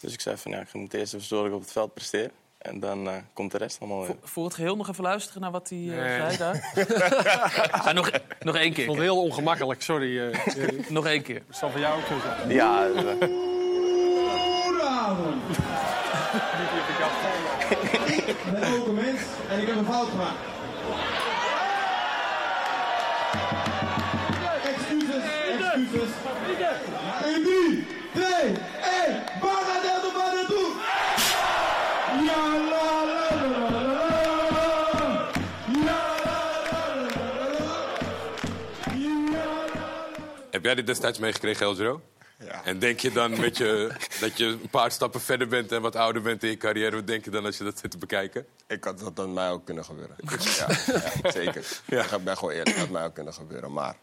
Dus ik zei van, ja, ik moet eerst even zorgen dat ik op het veld presteer. En dan eh, komt de rest allemaal weer. Voor, voor het geheel nog even luisteren naar wat hij eh, Nee. zei daar. [laughs] Ah, nog, nog één Ik vond keer. het heel ongemakkelijk, sorry. eh. Dat [laughs] Nog één keer. zal van jou ook zo zijn. Ja, Goedenavond. Ik ben ook een mens en ik heb een fout gemaakt. Excuses, excuses. Heb jij dit destijds meegekregen, Eldro? Ja. En denk je dan met je, [laughs] dat je een paar stappen verder bent en wat ouder bent in je carrière... wat denk je dan als je dat zit te bekijken? Ik had dat aan mij ook kunnen gebeuren. [laughs] Ja, ja zeker. Ik ben gewoon eerlijk, dat had mij ook kunnen gebeuren. Maar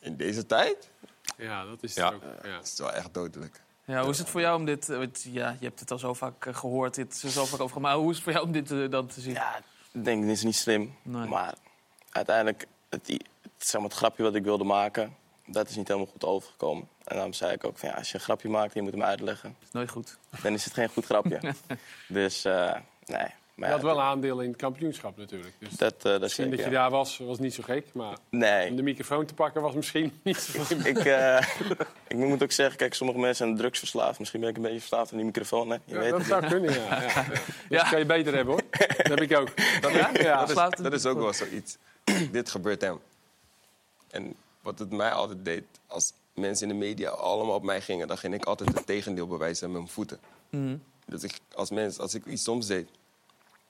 in deze tijd Ja, dat is Ja. het ook. Ja. is wel echt dodelijk. Ja, hoe is het voor jou om dit... eh, Ja, je hebt het al zo vaak eh, gehoord, dit is er zo vaak over. Maar hoe is het voor jou om dit eh, dan te zien? ja, ik denk, dit is niet slim. Nee. Maar uiteindelijk, het, het, zeg maar, het grapje wat ik wilde maken, dat is niet helemaal goed overgekomen. En daarom zei ik ook van, ja, als je een grapje maakt en je moet hem uitleggen, is nooit goed. dan is het geen goed grapje. [laughs] dus, eh, nee. Maar Je ja, had wel een aandeel in het kampioenschap natuurlijk. Dus dat, eh, dat misschien zeker, dat je ja. daar was, was niet zo gek. Maar om Nee, de microfoon te pakken was misschien [laughs] niet zo slim. ik, eh, [laughs] ik moet ook zeggen, kijk, sommige mensen zijn drugsverslaafd. Misschien ben ik een beetje verslaafd aan die microfoon, hè? Je Ja, weet dat het zou kunnen, ja. ja. ja. Dat kan je beter hebben, hoor. Dat heb ik ook. Dat, ja? Ja, Dat slaat- Dat is ook wel zoiets. [clears throat] Dit gebeurt hem. En wat het mij altijd deed, als mensen in de media allemaal op mij gingen, dan ging ik altijd het tegendeel bewijzen met mijn voeten. Dus ik, als, mens, als ik iets soms deed,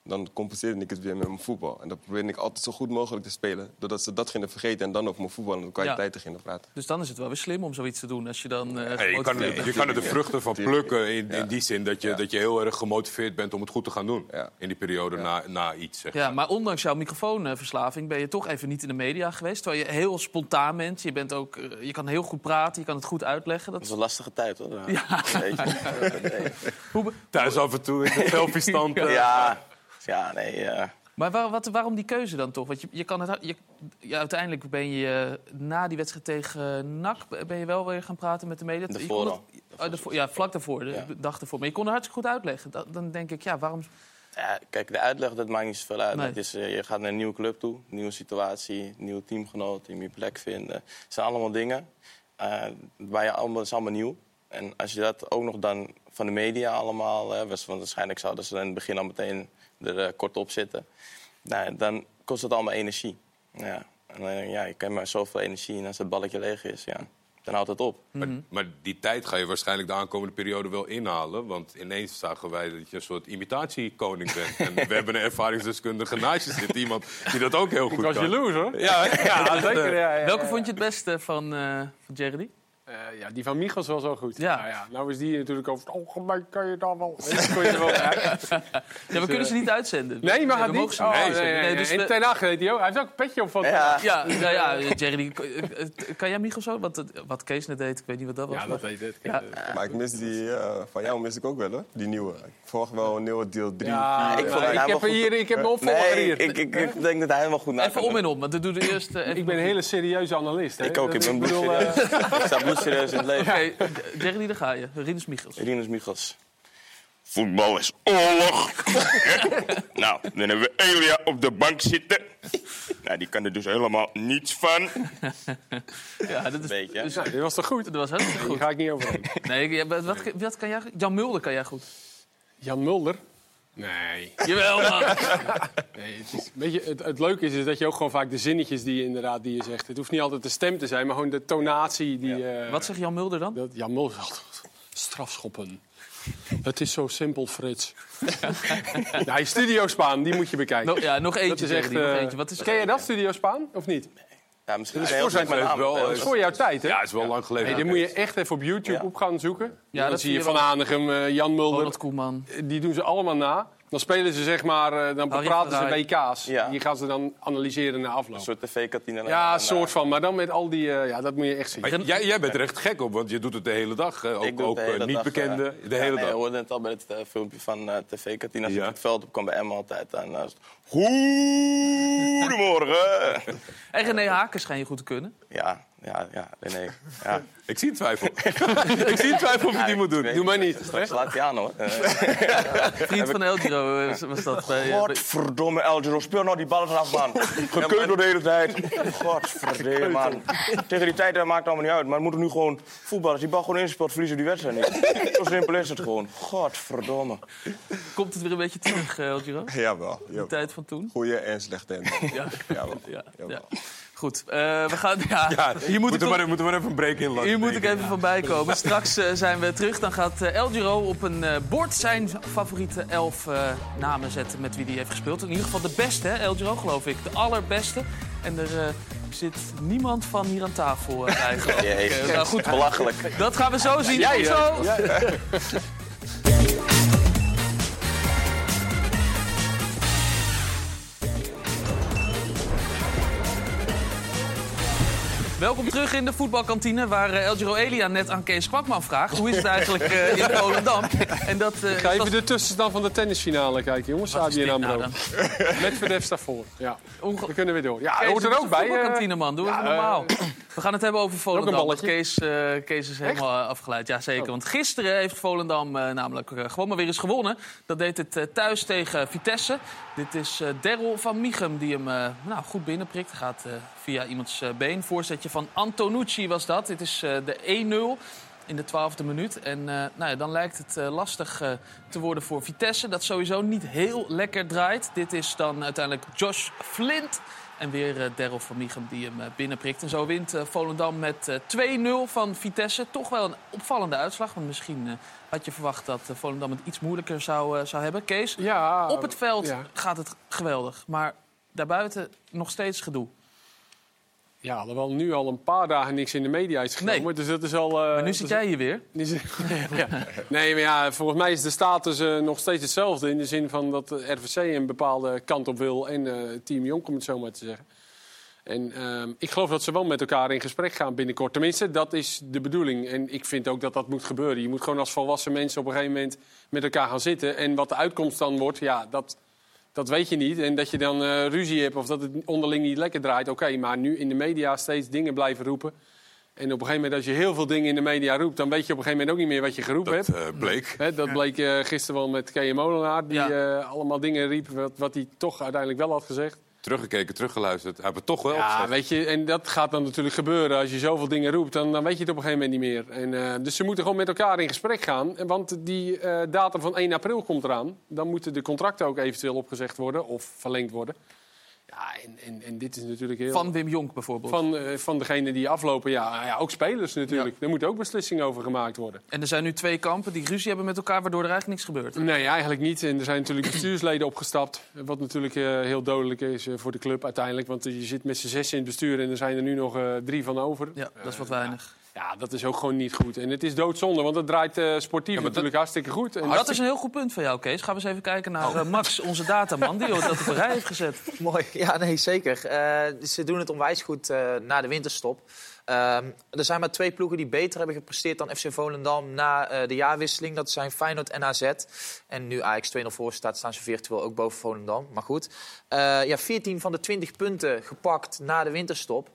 dan compenseerde ik het weer met mijn voetbal. En dan probeerde ik altijd zo goed mogelijk te spelen, doordat ze dat gingen vergeten en dan over mijn voetbal en de kwaliteiten gingen praten. Dus dan is het wel weer slim om zoiets te doen. Als je dan... eh, je, kan, je kan er de vruchten van plukken in, in Ja. die zin dat je, Ja. dat je heel erg gemotiveerd bent om het goed te gaan doen. Ja. In die periode na, na iets. Zeg. Ja, maar ondanks jouw microfoonverslaving ben je toch even niet in de media geweest. Terwijl je heel spontaan bent. Je, bent ook, eh, je kan heel goed praten, je kan het goed uitleggen. Dat Dat is een lastige tijd, hoor. Ja. Weet je. [laughs] Nee. Hoe be- Thuis af en toe in de [laughs] selfie-stand. eh, Ja, ja, nee. eh, Maar waar, wat, waarom die keuze dan toch? Want je, je kan het, je, ja, uiteindelijk ben je na die wedstrijd tegen NAC... ben je wel weer gaan praten met de media. Daarvoor kon het- oh, ja, vlak daarvoor, de Ja. dag ervoor. Maar je kon het hartstikke goed uitleggen. Dat- dan denk ik, ja, waarom... Ja, kijk, de uitleg dat maakt niet zoveel uit. Nee. Het is, eh, je gaat naar een nieuwe club toe, nieuwe situatie, nieuwe teamgenoot, je moet je plek vinden. Het zijn allemaal dingen eh, waar je allemaal, is allemaal nieuw. En als je dat ook nog dan van de media allemaal, was, want waarschijnlijk zouden ze in het begin al meteen er eh, kort op zitten, nou, dan kost het allemaal energie. Ja. En, eh, ja, je kan maar zoveel energie en als het balletje leeg is, ja, dan houdt het op. Maar, maar die tijd ga je waarschijnlijk de aankomende periode wel inhalen. Want ineens zagen wij dat je een soort imitatiekoning bent. En we [laughs] hebben een ervaringsdeskundige naast je zitten. Iemand die dat ook heel goed Ik was kan. jaloers, hoor. Ja, [laughs] Ja, zeker. Ja, ja, Welke vond je het beste van, eh van Jerry? Eh, ja, die van Michels was wel goed. Ja. Nou, ja, nou is die natuurlijk over het algemeen kan je dan wel... Weet [laughs] je, kon je er wel. [laughs] Ja, we kunnen ze niet uitzenden. Nee, maar gaat niet. ze Oh, nee, nee, Nee, nee. dus En we- ten acht heet hij ook. Hij heeft ook een petje op van... Ja, Ja, nou ja, Jerry, die- eh, eh, kan jij Michel zo? Wat, wat Kees net deed, ik weet niet wat dat was. Ja, dat weet ik. Ja. Maar ik mis die, eh, van jou mis ik ook wel hoor, die nieuwe. Ik verwacht wel een nieuwe deel 3. Ja, Ik heb goed. hier, ik heb mijn opvolger Nee, hier. ik, ik, ik denk dat hij helemaal goed na Even om en om, want dan doe de eerste... even- Ik ben een hele serieuze analist. Hè? Ik ook, ik ben [laughs] sta bloedserieus in het leven. Oké, Jerry, daar ga je. Rinus Michels. Rinus Michels. Voetbal is oorlog. [laughs] nou, dan hebben we Elia op de bank zitten. nou, die kan er dus helemaal niets van. [laughs] Ja, dat is... Beetje, hè? dus- dit was toch goed? dat was Hier goed. ga ik niet overheen. Nee, wat, wat kan jij... Jan Mulder kan jij goed. Jan Mulder? Nee. Jawel, man. [laughs] nee het, is, weet je, het, het leuke is, is dat je ook gewoon vaak de zinnetjes die je, inderdaad, die je zegt... Het hoeft niet altijd de stem te zijn, maar gewoon de tonatie die... eh, Wat zegt Jan Mulder dan? dat, Jan Mulder altijd... strafschoppen. Het is zo simpel, Frits. [laughs] nee, Studio Spaan, die moet je bekijken. Nog, ja, nog eentje. dat is zeggen echt, die, nog eh, eentje. Wat is Ken je dat, Studio Spaan, of niet? Ja, misschien Dat is heel voor zijn tijd wel, Ja, eh, Dat is voor jouw tijd, hè? Ja, is wel lang geleden. Nee, die moet je echt even op YouTube Ja. op gaan zoeken. Ja, dan dat zie je Van. Hanegem, eh, Jan Mulder. Ronald Koeman? Die doen ze allemaal na. Dan spelen ze zeg maar, eh, dan Harry praten ze. WK's. Ja. Die gaan ze dan analyseren na Een afloop. soort tv-kantine. Ja, En, een soort van. Maar dan met al die... eh, ja, dat moet je echt zien. Maar jij, jij bent er echt gek op, want je doet het de hele dag. eh, ik ook ook de hele niet dag, bekende, de ja, hele nee, Je dag. hoorde het al bij het filmpje van tv-kantine. Als Ja. ik het veld op kwam bij Emma altijd. En, Goedemorgen! [laughs] En René Haken schijn je goed te kunnen. ja, ja, ja, nee. Ja. [laughs] Ik zie een twijfel. [laughs] ik zie een twijfel of je die moet doen. Doe maar niet. Straks laat hij aan hoor. Eh, [laughs] Vriend van El Giro eh, was dat bij... Godverdomme, Elgero, speel nou die ballen eraf, man. Gekeund door de hele tijd. Godverdomme, man. Tegen die tijd maakt het allemaal niet uit. Maar we moeten nu gewoon voetballen. Als die bal gewoon inspeelt, verliezen die wedstrijd niet. Zo simpel is het gewoon. Godverdomme. Komt het weer een beetje terug, eh, El Giro? Jawel. De tijd van toen? Goeie en slechte. Ja. Jawel. Ja, Jawel. Ja. Goed, eh, we gaan... [laughs] Ja, Ja, hier moet ik moeten, toch- we, moeten we even een break in laten. Hier moet ik even van bijkomen. Straks eh, zijn we terug. Dan gaat eh, El Giro op een eh, bord zijn favoriete elf eh, namen zetten met wie hij heeft gespeeld. In ieder geval de beste, hè, El Giro, geloof ik. De allerbeste. En er eh, zit niemand van hier aan tafel ik. [laughs] Jezus, nou goed, belachelijk. dat gaan we zo zien. Jij, zo. [laughs] Welkom terug in de voetbalkantine, waar eh, El Giro Elia net aan Kees Kwakman vraagt. Hoe is het eigenlijk eh, in Volendam? En dat, eh, Ga even de tussenstand van de tennisfinale kijken, jongens. ABN dit AMRO. Met Verdef daarvoor. Ja. Onge- We kunnen weer door. Ja, Kees, hoort er het ook bij. eh. voetbalkantine, man. Doe ja, normaal. We gaan het hebben over Volendam. want? Kees, eh, Kees is helemaal eh, afgeleid. Ja, zeker. Want gisteren heeft Volendam eh, namelijk eh, gewoon maar weer eens gewonnen. Dat deed het eh, thuis tegen Vitesse. Dit is eh Daryl van Michem die hem eh, nou, goed binnenprikt. Gaat eh, via iemands been. Voorzetje van Antonucci was dat. Dit is de 1-0 in de twaalfde minuut. En nou ja, dan lijkt het lastig te worden voor Vitesse. Dat sowieso niet heel lekker draait. Dit is dan uiteindelijk Josh Flint. En weer Daryl van Michem die hem binnenprikt. En zo wint Volendam met eh 2-0 van Vitesse. Toch wel een opvallende uitslag. Want misschien had je verwacht dat eh, Volendam het iets moeilijker zou, eh, zou hebben. Kees, Ja, op het veld Ja, gaat het geweldig. Maar daarbuiten nog steeds gedoe. ja alhoewel nu al een paar dagen niks in de media is genomen. Nee. Dus dat is al... eh, Maar nu zit jij hier weer. [laughs] [laughs] ja. Nee, maar ja, volgens mij is de status nog steeds hetzelfde. In de zin van dat de RVC een bepaalde kant op wil en eh, Team Jonk, om het zo maar te zeggen. En ehm, ik geloof dat ze wel met elkaar in gesprek gaan binnenkort. Tenminste, dat is de bedoeling. En ik vind ook dat dat moet gebeuren. Je moet gewoon als volwassen mensen op een gegeven moment met elkaar gaan zitten. En wat de uitkomst dan wordt, ja, dat, dat weet je niet. En dat je dan eh, ruzie hebt of dat het onderling niet lekker draait, oké. maar nu in de media steeds dingen blijven roepen. En op een gegeven moment, als je heel veel dingen in de media roept... dan weet je op een gegeven moment ook niet meer wat je geroepen Dat hebt. eh, bleek. Hè, dat bleek eh, gisteren wel met K.M. Molenaar... die Ja. eh, allemaal dingen riep wat, wat hij toch uiteindelijk wel had gezegd. Teruggekeken, teruggeluisterd. Hebben we toch wel Ja, weet je, en dat gaat dan natuurlijk gebeuren. Als je zoveel dingen roept, dan, dan weet je het op een gegeven moment niet meer. En, eh, dus ze moeten gewoon met elkaar in gesprek gaan. Want die eh, datum van 1 april komt eraan. Dan moeten de contracten ook eventueel opgezegd worden of verlengd worden. Ja, en, en, en dit is natuurlijk heel... Van Wim Jonk bijvoorbeeld. van, eh, van degene die aflopen, ja, ja, ook spelers natuurlijk. Er moeten ook beslissingen over gemaakt worden. En er zijn nu twee kampen die ruzie hebben met elkaar... waardoor er eigenlijk niks gebeurt. Nee, eigenlijk niet. En er zijn natuurlijk bestuursleden opgestapt. Wat natuurlijk eh, heel dodelijk is eh, voor de club uiteindelijk. Want je zit met z'n zes in het bestuur en er zijn er nu nog drie van over. Ja, dat is wat weinig. Ja, dat is ook gewoon niet goed. En het is doodzonde, want het draait eh, sportief dat- natuurlijk hartstikke goed. En Dat is een heel goed punt van jou, Kees. Gaan we eens even kijken naar eh, Max, onze dataman... die dat op een rij heeft gezet. [laughs] Mooi, ja, nee, zeker. Eh, ze doen het onwijs goed na de winterstop. Ehm, er zijn maar twee ploegen die beter hebben gepresteerd dan FC Volendam na de jaarwisseling. Dat zijn Feyenoord en AZ. En nu Ajax 2-0 voor staat, staan ze virtueel ook boven Volendam. Maar goed, ja, 14 van de 20 punten gepakt na de winterstop.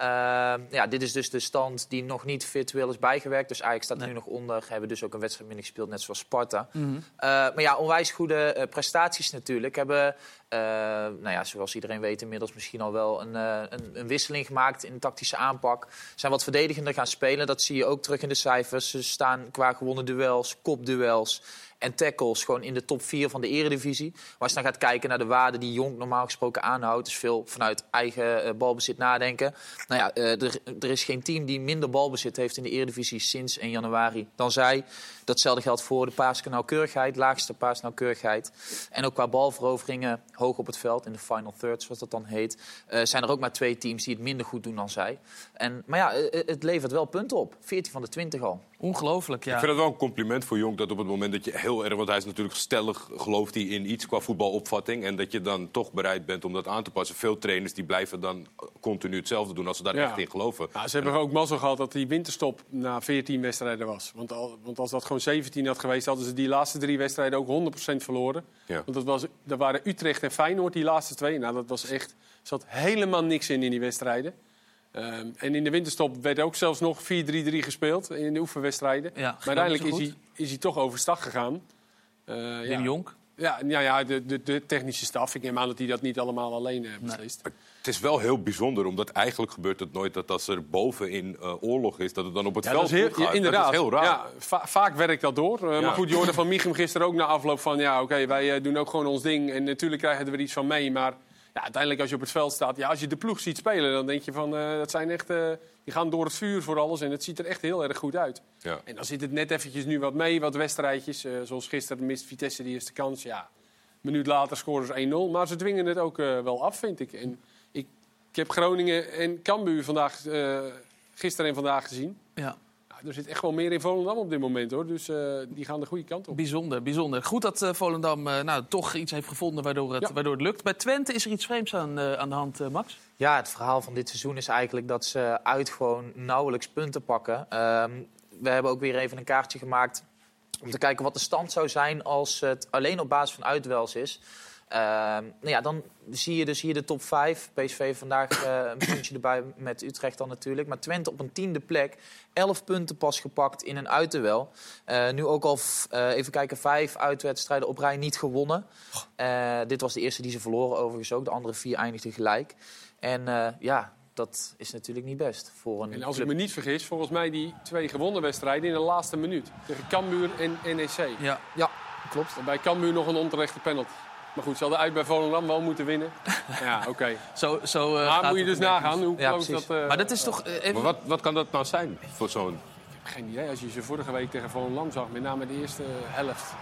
Ehm, ja, dit is dus de stand die nog niet virtueel is bijgewerkt. Dus Ajax staat er Nee. nu nog onder. Hebben dus ook een wedstrijd minder gespeeld, net zoals Sparta. Mhm. Eh, maar ja, onwijs goede eh, prestaties natuurlijk. Hebben, eh, nou ja, zoals iedereen weet, inmiddels misschien al wel een, een, een wisseling gemaakt in de tactische aanpak. Zijn wat verdedigender gaan spelen. Dat zie je ook terug in de cijfers. Ze staan qua gewonnen duels, kopduels en tackles gewoon in de top 4 van de eredivisie. Maar als je dan gaat kijken naar de waarde die Jonk normaal gesproken aanhoudt... dus veel vanuit eigen eh, balbezit nadenken. Nou ja, eh, er, er is geen team die minder balbezit heeft in de eredivisie sinds 1 januari dan zij. Datzelfde geldt voor de paasnauwkeurigheid, laagste paasnauwkeurigheid. En ook qua balveroveringen hoog op het veld, in de final third, zoals dat dan heet... eh, zijn er ook maar twee teams die het minder goed doen dan zij. En, maar ja, eh, het levert wel punten op. 14 van de 20 al. Ongelooflijk, ja. Ik vind het wel een compliment voor Jonk dat op het moment dat je heel erg... want hij is natuurlijk stellig, gelooft hij in iets qua voetbalopvatting... en dat je dan toch bereid bent om dat aan te passen. Veel trainers die blijven dan continu hetzelfde doen als ze daar Ja. echt in geloven. Nou, ze hebben ook mazzel gehad dat die winterstop na 14 wedstrijden was. Want, al, want als dat gewoon 17 had geweest, hadden ze die laatste drie wedstrijden ook 100% verloren. Ja. Want dat, was, dat waren Utrecht en Feyenoord, die laatste twee. Nou, dat was echt... Er zat helemaal niks in in die wedstrijden. Ehm, en in de winterstop werd ook zelfs nog 4-3-3 gespeeld in de oefenwedstrijden. Ja, maar uiteindelijk is hij, is hij toch overstag gegaan. Eh, Wim ja. Jonk. Ja, ja, ja de, de, de technische staf. Ik neem aan dat hij dat niet allemaal alleen eh, beslist. Het is wel heel bijzonder, omdat eigenlijk gebeurt het nooit... dat als er bovenin eh oorlog is, dat het dan op het Ja, veld dat is heel, goed gaat. ja, inderdaad. Dat is heel raar. Ja, va- vaak werkt dat door. Uh, Ja. Maar goed, je hoorde van Michem gisteren ook na afloop van... ja, oké, wij eh, doen ook gewoon ons ding. En natuurlijk krijgen we er iets van mee. Maar ja, uiteindelijk als je op het veld staat... Ja, als je de ploeg ziet spelen, dan denk je van... eh, dat zijn echt, eh, die gaan door het vuur voor alles. En het ziet er echt heel erg goed uit. Ja. En dan zit het net eventjes nu wat mee, wat wedstrijdjes. eh, zoals gisteren mist Vitesse die eerste kans. Ja, een minuut later scoren ze 1-0. Maar ze dwingen het ook eh, wel af, vind ik. En ik, heb Groningen en Cambuur vandaag, eh, gisteren en vandaag gezien. Ja. Nou, er zit echt wel meer in Volendam op dit moment, hoor. Dus eh, die gaan de goede kant op. Bijzonder, bijzonder. Goed dat eh, Volendam eh, nou, toch iets heeft gevonden waardoor het, Ja. waardoor het lukt. Bij Twente is er iets vreemds aan, aan de hand, Max. Ja, het verhaal van dit seizoen is eigenlijk dat ze uit gewoon nauwelijks punten pakken. Ehm, we hebben ook weer even een kaartje gemaakt om te kijken wat de stand zou zijn als het alleen op basis van uitwels is. Ehm, nou ja, dan zie je dus hier de top 5. PSV vandaag eh, een puntje erbij met Utrecht dan natuurlijk. Maar Twente op een tiende plek. 11 punten pas gepakt in een uitduel. Eh, nu ook al, eh, even kijken, vijf uitwedstrijden op rij niet gewonnen. Eh, dit was de eerste die ze verloren overigens ook. De andere vier eindigden gelijk. En eh, ja, dat is natuurlijk niet best voor een En als club. ik me niet vergis, volgens mij die twee gewonnen wedstrijden in de laatste minuut. Tegen Cambuur en NEC. Ja. Ja, klopt. En bij Cambuur nog een onterechte penalty. Maar goed, ze hadden uit bij Volendam wel moeten winnen. [laughs] Ja, oké. Zo, zo, eh, Maar gaat moet je dus nagaan hoe Ja, dat... eh, Maar dat is toch... eh, even- Maar wat, wat kan dat nou zijn voor zo'n... Geen idee. Als je ze vorige week tegen Volendam zag, met name de eerste helft.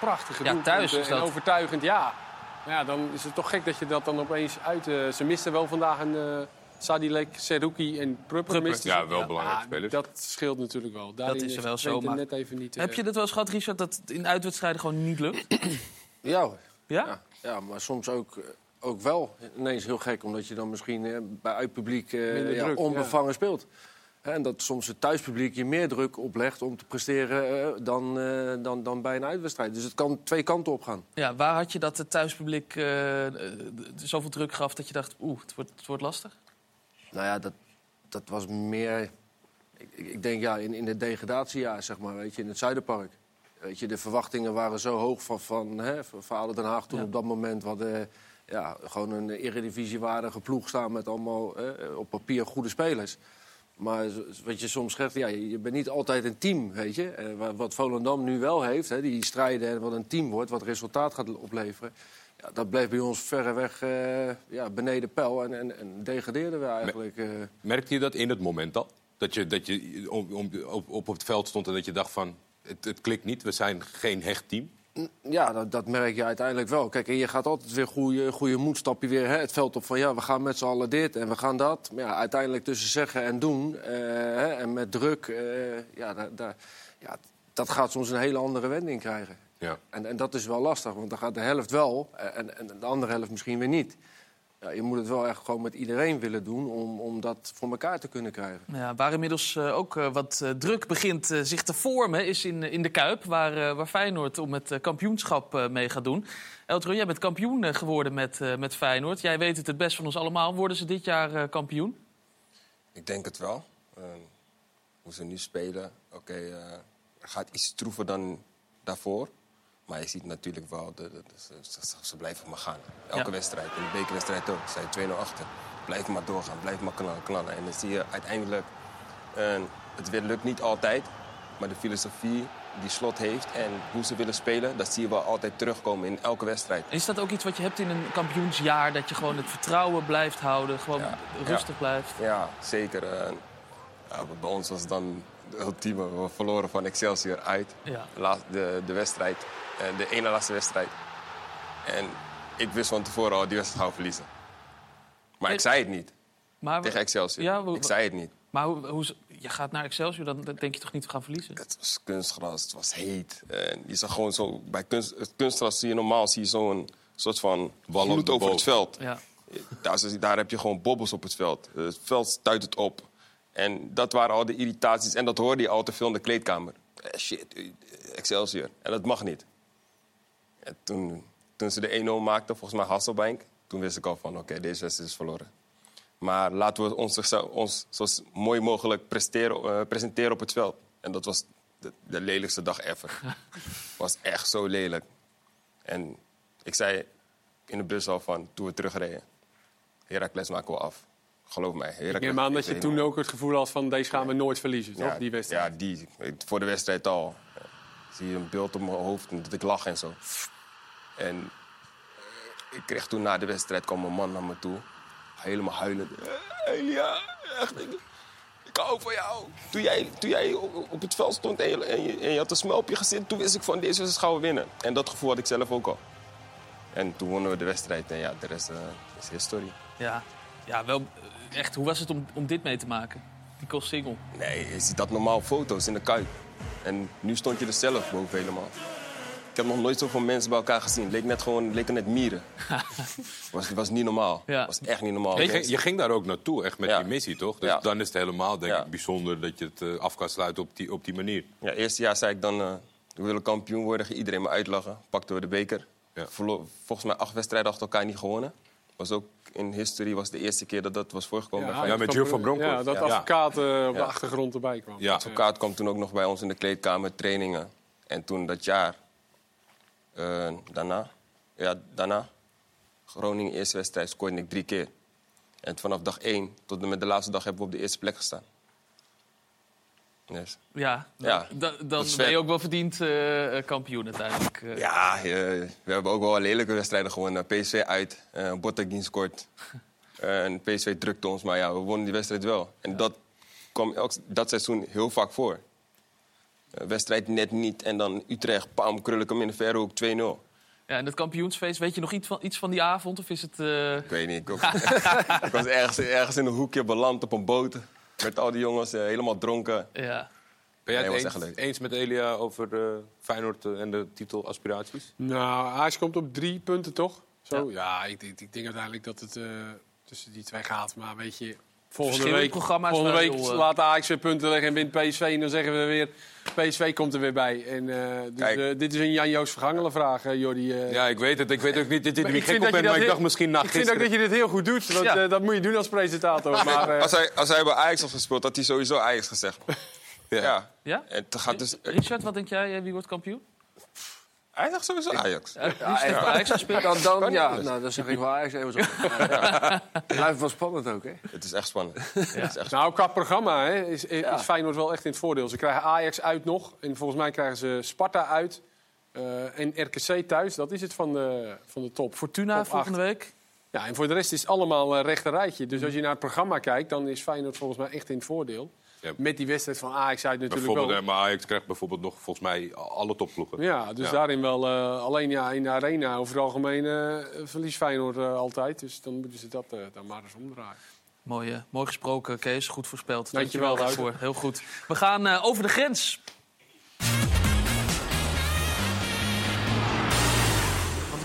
Prachtige Ja, thuis is en dat. overtuigend, ja. Maar ja, dan is het toch gek dat je dat dan opeens uit... ze misten wel vandaag een eh Sadilek, Seruki en Prupper. Misten ze. Ja, wel belangrijke Ja, spelers. Dat scheelt natuurlijk wel. Daarin is er wel weet zo, het maar- net even niet... Heb je dat wel eens gehad, Richard, dat het in uitwedstrijden gewoon niet lukt? [coughs] Ja, hoor. Ja? ja, ja, maar soms ook, eh, ook wel. Ineens heel gek, omdat je dan misschien eh, bij uitpubliek eh, Minder ja, druk, onbevangen speelt. En dat soms het thuispubliek je meer druk oplegt om te presteren eh, dan, eh, dan, dan bij een uitwedstrijd. Dus het kan twee kanten op gaan. Ja, waar had je dat het thuispubliek zoveel druk gaf dat je dacht, oeh, het wordt, het wordt lastig? Nou ja, dat, dat was meer. Ik, ik ik denk ja, in, in het degradatiejaar, zeg maar, weet je, in het Zuiderpark. Weet je, de verwachtingen waren zo hoog van, van, hè, van Den Haag toen Ja. op dat moment. We hadden ja, gewoon een eredivisiewaardige ploeg staan met allemaal eh, op papier goede spelers. Maar wat je soms zegt, ja, je bent niet altijd een team, weet je. Eh, wa- wat Volendam nu wel heeft, hè, die strijden en wat een team wordt, wat resultaat gaat opleveren. Ja, dat bleef bij ons verreweg eh ja, beneden peil en, en, en degradeerden we eigenlijk. eh. Merkte je dat in het moment al? Dat je, dat je om, om- op, op het veld stond en dat je dacht van... Het, het klikt niet, we zijn geen hecht team. Ja, dat, dat merk je uiteindelijk wel. Kijk, en je gaat altijd weer goede, goede moed, stap je weer hè, het veld op van... ja, we gaan met z'n allen dit en we gaan dat. Maar ja, uiteindelijk tussen zeggen en doen eh, hè, en met druk... eh, ja, ja, dat gaat soms een hele andere wending krijgen. Ja. En, en dat is wel lastig, want dan gaat de helft wel eh, en, en de andere helft misschien weer niet. Ja, je moet het wel echt gewoon met iedereen willen doen om, om dat voor elkaar te kunnen krijgen. Ja, waar inmiddels eh, ook eh, wat eh, druk begint zich te vormen, is in, in de Kuip, waar, waar Feyenoord om het kampioenschap mee gaat doen. Eltro, jij bent kampioen geworden met, met Feyenoord. Jij weet het het best van ons allemaal. Worden ze dit jaar kampioen? Ik denk het wel. Ehm, hoe ze nu spelen, oké, gaat iets stroever dan daarvoor. Maar je ziet natuurlijk wel, de, de- de- ze, ze- ze blijven maar gaan. Elke Ja. wedstrijd, in de bekerwedstrijd ook. Ze zijn 2-0 achter. Blijf maar doorgaan, blijf maar knallen, knallen. En dan zie je uiteindelijk, eh, het lukt niet altijd. Maar de filosofie die Slot heeft en hoe ze willen spelen... dat zie je wel altijd terugkomen in elke wedstrijd. Is dat ook iets wat je hebt in een kampioensjaar? Dat je gewoon het vertrouwen blijft houden, gewoon Ja. rustig blijft? Ja, zeker. eh, bij ons was het dan de ultieme. We verloren van Excelsior uit. Ja. Laat- de, de wedstrijd. Eh, de ene laatste wedstrijd. En ik wist van tevoren al, die wedstrijd gaan we verliezen. Maar ik zei het niet Maar, tegen Excelsior. Ja, ik zei het niet. maar hoe, hoe, je gaat naar Excelsior, dan denk je toch niet te gaan verliezen? Het was kunstgras, het was heet. En je zag gewoon zo, bij kunst, het kunstgras zie je normaal zie je zo'n soort van vloed over het veld. Ja. Daar, daar heb je gewoon bobbels op het veld. Het veld stuit het op. En dat waren al de irritaties. En dat hoorde je al te veel in de kleedkamer. Eh, shit, Excelsior. En dat mag niet. En toen, toen ze de 1-0 maakten, volgens mij Hasselbank... toen wist ik al van, oké, deze wedstrijd is verloren. Maar laten we ons, ons zo mooi mogelijk presteren, eh, presenteren op het veld. En dat was de, de lelijkste dag ever. [laughs] was echt zo lelijk. En ik zei in de bus al van, toen we terugreden... Heracles maken we af. Geloof mij. Ik Heracles, neem aan dat je toen ook het gevoel had van deze gaan we nooit verliezen, toch? Ja, Die wedstrijd. Ja, die. Voor de wedstrijd al. Zie je een beeld op mijn hoofd en dat ik lach en zo. En eh, ik kreeg toen na de wedstrijd kwam een man naar me toe. Helemaal huilend. Eh, Elia, echt, ik, ik hou van jou. Toen jij, toen jij op, het veld stond en je, en, je, en je had een smel op je gezicht... toen wist ik van deze wedstrijd gaan we winnen. En dat gevoel had ik zelf ook al. En toen wonnen we de wedstrijd en ja, de rest eh, is history. Ja, ja wel echt. Hoe was het om, om dit mee te maken? Die Kos single. Nee, je ziet dat normaal foto's in de kuip. En nu stond je er zelf boven helemaal. Ik heb nog nooit zoveel mensen bij elkaar gezien. Het leek net gewoon, het leken net mieren. Het [laughs] was, het was niet normaal. Ja. Was echt niet normaal. Je ging, je ging daar ook naartoe, echt met Ja. die missie, toch? Dus Ja. dan is het helemaal, denk Ja. ik, bijzonder dat je het eh, af kan sluiten op die, op die manier. Ja, eerste jaar zei ik dan, eh, we willen kampioen worden. Iedereen me uitlachen. Pakten we de beker. Verlo- volgens mij acht wedstrijden achter elkaar niet gewonnen. Was ook in history was de eerste keer dat dat was voorgekomen. ja, Feyenoord. met Jules van Bronckhorst. Ja, dat Ja. advocaat eh, op de Ja. achtergrond erbij kwam. Ja. advocaat kwam toen ook nog bij ons in de kleedkamer, trainingen. En toen dat jaar, eh, daarna, ja, daarna, Groningen eerste wedstrijd, scoorde ik drie keer. En vanaf dag één tot en met de laatste dag hebben we op de eerste plek gestaan. Yes. Ja, Ja, da- dan is ben je ook wel verdiend eh, kampioen uiteindelijk. eh. Ja, eh, we hebben ook wel lelijke wedstrijden gewonnen. PSV uit, uh, Botteguin scoort. [laughs] En PSV drukte ons, maar ja, we wonnen die wedstrijd wel. En dat kwam elk, dat seizoen heel vaak voor. Wedstrijd net niet en dan Utrecht, pam, krul ik hem in de verre hoek 2-0. Ja, en dat kampioensfeest, weet je nog iets van, iets van die avond? Of is het... Ik weet niet, ik, [laughs] ook- [laughs] ik was ergens, ergens in een hoekje beland op een boot. Met al die jongens eh, helemaal dronken. ja. Ben jij het eens, eens met Elia over eh, Feyenoord eh, en de titelaspiraties? Nou, Ajax komt op drie punten, toch? Zo? Ja, ik, denk- ik denk uiteindelijk dat het eh, tussen die twee gaat. Maar weet je, volgende Verschillende week, programma's volgende week heel, eh, laat Ajax weer punten leggen en wint PSV. En dan zeggen we weer, PSV komt er weer bij. En, eh, dus, Kijk. eh, dit is een Jan-Joos vergangene vraag, eh, Jordi. eh. Ja, ik weet het. Ik weet ook niet dat je er ik gek vind op bent, dat maar ik dacht misschien na ik vind ook dat je dit heel goed doet. Want, Ja. eh, dat moet je doen als presentator. Maar, eh, Als hij, als hij bij Ajax had gespeeld, had hij sowieso Ajax gezegd. [laughs] Ja. ja. ja? En het gaat dus, Richard, wat denk jij? Wie wordt kampioen? Hij zegt sowieso Ajax. Ja, Ajax gespeeld? Dan, dan, ja, nou, dan zeg ik wel Ajax even zo. [laughs] Blijft wel spannend ook, hè? Het is echt spannend. Is echt Nou, qua programma hè, is, is Feyenoord wel echt in het voordeel. Ze krijgen Ajax uit nog. En volgens mij krijgen ze Sparta uit. eh, en RKC thuis. Dat is het van de, van de top. Fortuna Top volgende week. Ja, en voor de rest is het allemaal een rechte rijtje. Dus als je naar het programma kijkt, dan is Feyenoord volgens mij echt in het voordeel. Ja. Met die wedstrijd van Ajax uit natuurlijk wel. maar Ajax krijgt bijvoorbeeld nog volgens mij alle topploegen. Ja, dus Ja. daarin wel. eh, alleen ja, in de arena over het algemeen eh verliest Feyenoord eh, altijd. Dus dan moeten ze dat eh, dan maar eens omdraaien. Mooi, mooi gesproken, Kees. Goed voorspeld. Dankjewel, Dankjewel daarvoor. Heel goed. We gaan eh, over de grens.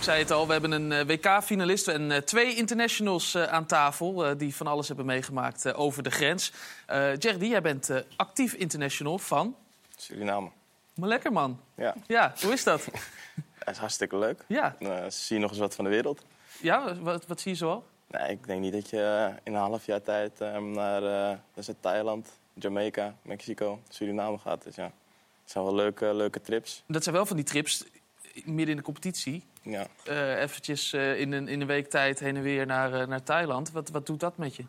Zei het al, we hebben een eh, WK-finalist en eh, twee internationals eh, aan tafel... die van alles hebben meegemaakt over de grens. Eh Jerdy, jij bent actief international van... Suriname. Maar lekker, man. Ja, Ja, hoe is dat? [laughs] dat is hartstikke leuk. Ja, Dan zie je nog eens wat van de wereld. ja wat, wat zie je zo al? Nee, ik denk niet dat je in een half jaar tijd eh, naar het Thailand, Jamaica, Mexico, Suriname gaat. Dus ja, het zijn wel leuke, leuke trips. Dat zijn wel van die trips midden in de competitie. Ja. eh eventjes eh, in, een, in een week tijd heen en weer naar, eh, naar Thailand. Wat, wat doet dat met je?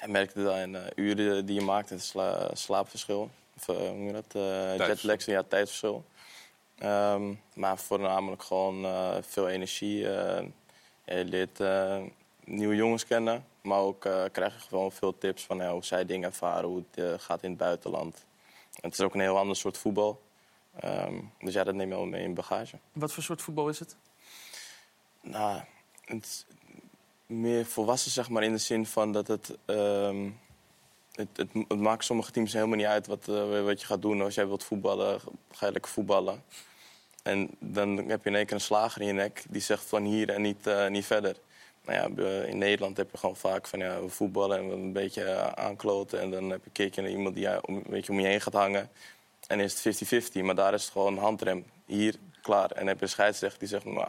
Je merkt al in de uren die je maakt, het sla- slaapverschil. Of, hoe noem je dat? Eh Tijdsverschil. jetlag, ja, tijdsverschil. Ehm, maar voornamelijk gewoon eh, veel energie. je leert eh, nieuwe jongens kennen. Maar ook eh, krijg je gewoon veel tips van ja, hoe zij dingen ervaren, hoe het eh, gaat in het buitenland. Het is ook een heel ander soort voetbal. Ehm, dus ja, dat neem je wel mee in bagage. Wat voor soort voetbal is het? Nou, het meer volwassen, zeg maar, in de zin van dat het... ehm, het, het, maakt sommige teams helemaal niet uit wat, eh, wat je gaat doen. Als jij wilt voetballen, ga je lekker voetballen. En dan heb je in één keer een slager in je nek die zegt van hier en niet, eh, niet verder. Nou ja, in Nederland heb je gewoon vaak van ja, we voetballen en we een beetje eh, aankloten. En dan heb je een keertje iemand die ja, een beetje om je heen gaat hangen. En is het 50-50, maar daar is het gewoon handrem. Hier, klaar. En dan heb je een scheidsrechter die zegt, nou,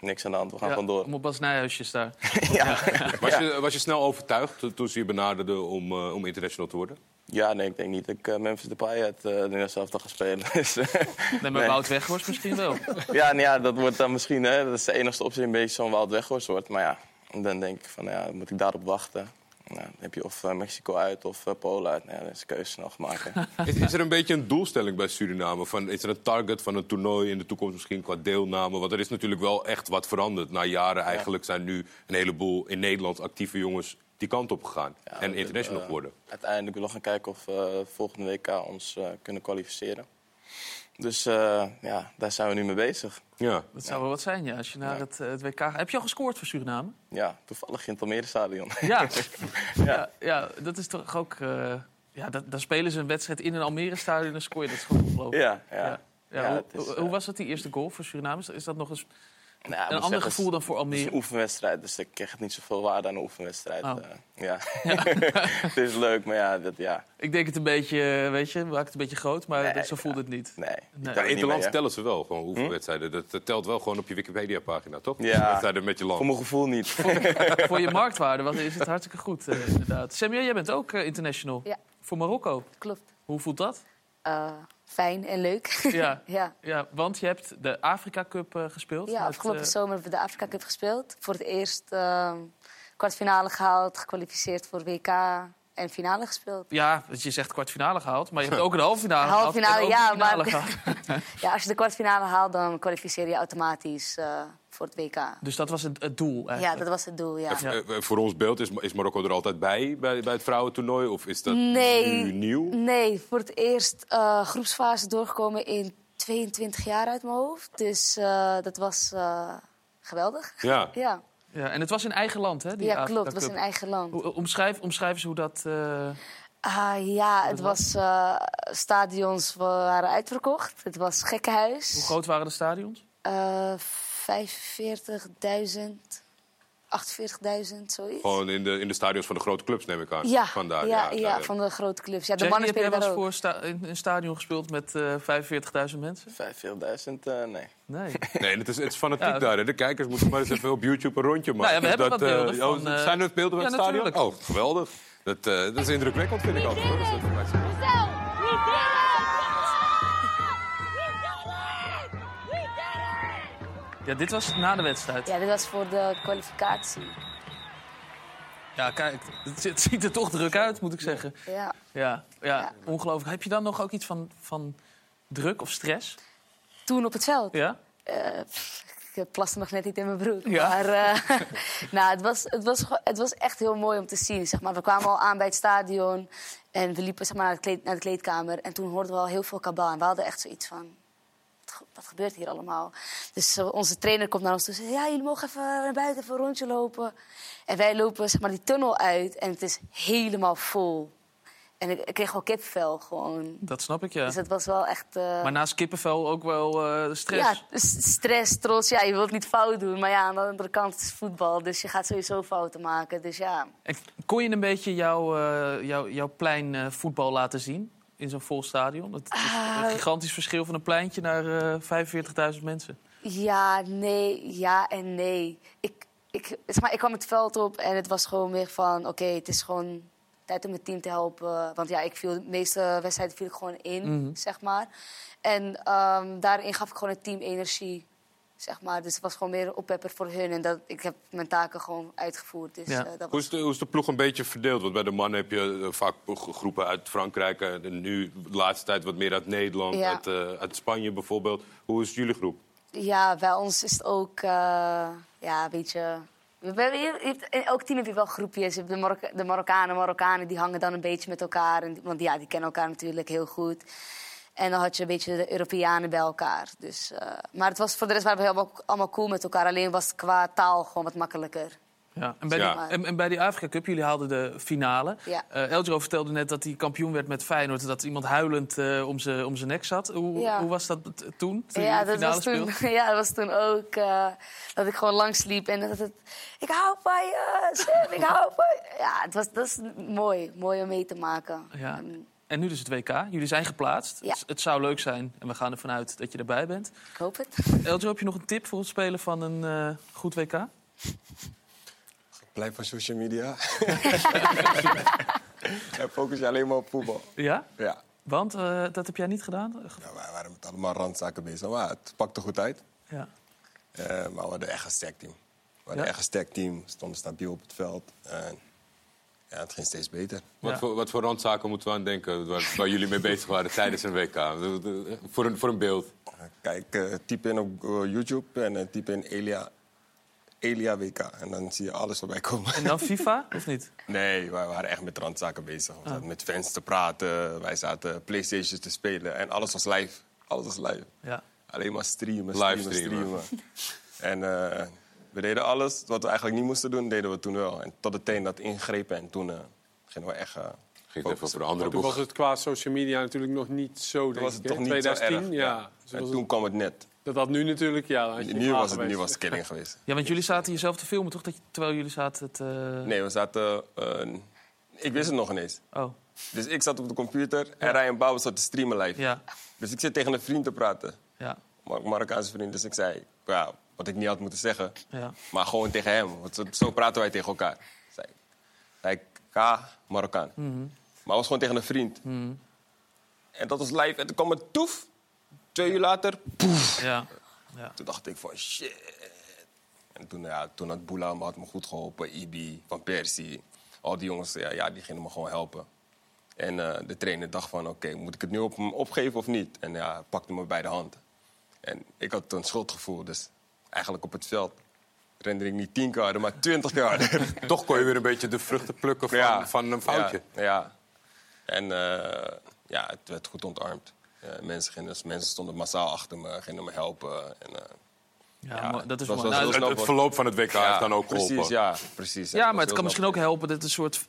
niks aan de hand, we gaan Ja, gewoon door. Om op Bas Nijhuisjes daar. [laughs] Was, je, was je snel overtuigd to- toen ze je benaderden om, eh, om international te worden? Ja, nee, ik denk niet dat ik eh, Memphis Depay uit uh, de Nederlands elftal ga spelen. [laughs] Dus, Nee, maar Nee. Wout Weghorst misschien wel. [laughs] ja, nou ja, dat wordt dan misschien, hè, dat is de enigste optie een beetje zo'n Wout Weghorst wordt. Maar ja, dan denk ik van, ja, moet ik daarop wachten? Nou, dan heb je of eh, Mexico uit of eh, Polen uit. Nou, ja, dan is keuze snel gemaakt. hè. [laughs] Is, is er een beetje een doelstelling bij Suriname? Van, is er een target van een toernooi in de toekomst misschien qua deelname? Want er is natuurlijk wel echt wat veranderd. Na jaren eigenlijk zijn nu een heleboel in Nederland actieve jongens die kant op gegaan. Ja, en dat, international eh, geworden. Uiteindelijk willen we gaan kijken of we volgende WK ons eh, kunnen kwalificeren. Dus eh, ja, daar zijn we nu mee bezig. Ja. Dat zou wel wat zijn, ja, als je naar het, eh, het WK gaat. Heb je al gescoord voor Suriname? Ja, toevallig in het Almere Stadion. Ja. [laughs] ja. ja, dat is toch ook... eh, ja, dat, daar spelen ze een wedstrijd in een Almere-stadion en scoor je. Dat is gewoon ongelooflijk. ja, ja. Ja. Ja, Ja, hoe, is, hoe- was dat, die eerste goal voor Suriname? Is- Is dat nog eens Nou, een ander zeggen, gevoel dan voor Het is Almere? een oefenwedstrijd, dus ik krijg niet zoveel waarde aan een oefenwedstrijd. Oh. eh, ja. [laughs] het is leuk, maar ja, dat, ja. Ik denk het een beetje, eh, weet je, maakt het een beetje groot, maar Nee, dat- zo ja. voelt het niet. Nee. Nee. Ja, Interlands mee, tellen ze wel, gewoon hoeveel wedstrijden. Dat, telt wel gewoon op je Wikipedia-pagina, toch? Ja. Wedstrijden met je land. Voor mijn gevoel niet. voor je marktwaarde wat is het hartstikke goed, eh, inderdaad. Samuel, jij bent ook international. Ja. Voor Marokko. Klopt. Hoe voelt dat? Fijn en leuk. Ja. [laughs] ja. Ja, want je hebt de Afrika Cup eh, gespeeld. Ja, afgelopen eh, zomer hebben we de Afrika Cup gespeeld. Voor het eerst eh, kwartfinale gehaald, gekwalificeerd voor WK en finale gespeeld. Ja, dus je zegt kwartfinale gehaald, maar je hebt [laughs] ook een halve finale gehaald. Halve ja, maar- gehaald. [laughs] [laughs] Ja, als je de kwartfinale haalt, dan kwalificeer je automatisch eh, voor het WK. Dus dat was het, het doel Ja, eigenlijk. dat was het doel, ja. Ja. Eh, eh, voor ons beeld, is, is Marokko er altijd bij, bij, bij het vrouwentoernooi? Of is dat Nee. nu nieuw? Nee, voor het eerst eh, groepsfase doorgekomen in 22 jaar uit mijn hoofd. Dus eh, dat was eh, geweldig. Ja. Ja, Ja, en het was in eigen land, hè? Die ja klopt. Het was in eigen land. Hoe- Omschrijf, omschrijf eens hoe dat... eh, Ah, ja, het was... eh, stadions waren uitverkocht. Het was gekkenhuis. hoe groot waren de stadions? Eh 45.000, 48.000, zoiets. Gewoon in de, in de stadions van de grote clubs, neem ik aan. ja, Vandaar, ja, ja, daar- van de grote clubs. Ja, de Jackie, mannen heb jij spelen wel eens voor sta- in een stadion gespeeld met eh 45.000 mensen? 45.000, eh nee. Nee. [laughs] Nee, het is, het is fanatiek Ja, daar. Hè. De kijkers moeten maar eens even op YouTube een rondje maken. Nou ja, we hebben dat, wat beelden eh, van, oh, eh, zijn er beelden van ja, het stadion? natuurlijk. Oh, geweldig. Dat, eh, dat is indrukwekkend, vind ik altijd. hoor. Dus dat is Ja, dit was na de wedstrijd. Ja, dit was voor de kwalificatie. Ja, kijk, het, het ziet er toch druk uit, moet ik zeggen. Ja. Ja, ja, Ja. ongelooflijk. Heb je dan nog ook iets van, van druk of stress? Toen op het veld. Ja? Eh, pff, ik plaste nog net niet in mijn broek. Ja. Maar eh, [laughs] nou, het, was, het, was, het was echt heel mooi om te zien. Zeg maar. We kwamen al aan bij het stadion en we liepen zeg maar, naar, de kleed- naar de kleedkamer. En toen hoorden we al heel veel kabaal. En we hadden echt zoiets van... wat ge- Wat gebeurt hier allemaal? Dus eh, onze trainer komt naar ons toe en zegt... Ja, jullie mogen even naar buiten even een rondje lopen. En wij lopen zeg maar, die tunnel uit en het is helemaal vol. En ik, ik kreeg wel kipvel gewoon. Dat snap ik, ja. Dus het was wel echt... eh, Maar naast kippenvel ook wel eh, stress. ja, stress, trots. Ja, je wilt niet fout doen. Maar ja, aan de andere kant is voetbal. Dus je gaat sowieso fouten maken. Dus ja. En kon je een beetje jouw, jouw, jouw plein voetbal laten zien? In zo'n vol stadion? Het is Ah. een gigantisch verschil van een pleintje naar eh 45.000 mensen. Ja, nee, ja en nee. Ik, ik, zeg maar, ik kwam het veld op en het was gewoon meer van... Oké, het is gewoon tijd om het team te helpen. Want ja, ik viel, de meeste wedstrijden viel ik gewoon in, Mhm. zeg maar. En ehm, daarin gaf ik gewoon het team energie. Zeg maar. Dus het was gewoon meer een oppepper voor hun. En dat, ik heb mijn taken gewoon uitgevoerd. Dus, Ja. eh, dat Hoe is, de, hoe is de ploeg een beetje verdeeld? Want bij de mannen heb je eh, vaak groepen uit Frankrijk. en nu de laatste tijd wat meer uit Nederland, Ja. uit, eh, uit Spanje bijvoorbeeld. Hoe is jullie groep? Ja, bij ons is het ook eh, ja, een beetje... We hebben je hebt- in elk team heb je wel groepjes. Je hebt de, Marokka- de Marokkanen, Marokkanen, die hangen dan een beetje met elkaar. En, want ja, die kennen elkaar natuurlijk heel goed. En dan had je een beetje de Europeanen bij elkaar. Dus, eh, maar het was, voor de rest waren we helemaal, allemaal cool met elkaar. Alleen was het qua taal gewoon wat makkelijker. Ja. En, bij Ja. Die, en, en bij die Afrika Cup, jullie haalden de finale. Ja. Eh Eldro vertelde net dat hij kampioen werd met Feyenoord. Dat iemand huilend eh, om zijn om zijn nek zat. Hoe, Ja. hoe was dat toen? toen Ja dat, finale was toen, speelde? [laughs] ja, dat was toen ook eh, dat ik gewoon langs liep en dat het... Ik hou van je, Sam, ik hou van je. Ja, het was, dat is mooi. Mooi om mee te maken. Ja. En nu dus het WK. Jullie zijn geplaatst. Ja. Het, het zou leuk zijn, en we gaan ervan uit dat je erbij bent. ik hoop het. Eldro, heb je nog een tip voor het spelen van een eh, goed WK? Blijf van social media. [laughs] en focus je alleen maar op voetbal. Ja? Ja. Want eh, dat heb jij niet gedaan? Ja, wij waren met allemaal randzaken bezig. Maar het pakte goed uit. Ja. Eh, maar we hadden echt een sterk team. We hadden Ja? echt een sterk team. We stonden stabiel op het veld. En ja, het ging steeds beter. Wat, Ja. voor, wat voor randzaken moeten we aan denken waar, waar jullie mee bezig waren tijdens een WK? Voor een, voor een beeld. Kijk, eh, typ in op eh, YouTube en typ in Elia, Elia WK. En dan zie je alles voorbij komen. En dan [laughs] FIFA, of niet? Nee, wij waren echt met randzaken bezig. We zaten met fans te praten. Wij zaten Playstations te spelen. En alles was live. Alles was live. Ja. Alleen maar streamen, Live streamen, streamen. streamen. en eh, we deden alles wat we eigenlijk niet moesten doen, deden we toen wel. En tot de teen dat ingrepen en toen eh, gingen we echt... eh, Ging het even voor een andere Maar toen boeg. was het qua social media natuurlijk nog niet zo, toen denk was het ik, toch niet 2010, zo erg. ja. En toen het- kwam het net. dat had nu natuurlijk, ja. Nu was het, nu was het killing geweest. ja, want jullie zaten jezelf te filmen, toch? Dat je, terwijl jullie zaten het... eh, Nee, we zaten... ik wist het nog ineens. Oh, Dus ik zat op de computer en Ryan Bouwers zat te streamen live. ja. Dus ik zit tegen een vriend te praten. Ja. Mar Marokkaanse vriend. Dus ik zei, ja, wat ik niet had moeten zeggen. Ja. Maar gewoon tegen hem. Want zo, praten wij tegen elkaar. Zei, hij K, Marokkaan. Mhm. Maar was gewoon tegen een vriend. En dat was live. En toen kwam het toef. Twee uur later, poef. Ja. ja. Toen dacht ik van shit. En toen, ja, toen had Boela me, had me goed geholpen. Ibi, Van Persie. Al die jongens, ja, ja, die gingen me gewoon helpen. En eh, de trainer dacht van, oké, moet ik het nu op hem opgeven of niet? En ja, pakte me bij de hand. En ik had een schuldgevoel, dus eigenlijk op het veld rende ik niet tien keer harder, maar twintig keer harder. [laughs] Toch kon je weer een beetje de vruchten plukken van, Ja. van een foutje. Ja, ja. En eh, ja, het werd goed ontarmd. Eh, mensen, gingen, mensen stonden massaal achter me, gingen me helpen. En, eh, Ja, Ja, maar dat is mooi. Nou, Het, het verloop van het WK heeft dan ook geholpen. Precies, ja, precies. ja, maar het kan misschien ook helpen dat het een soort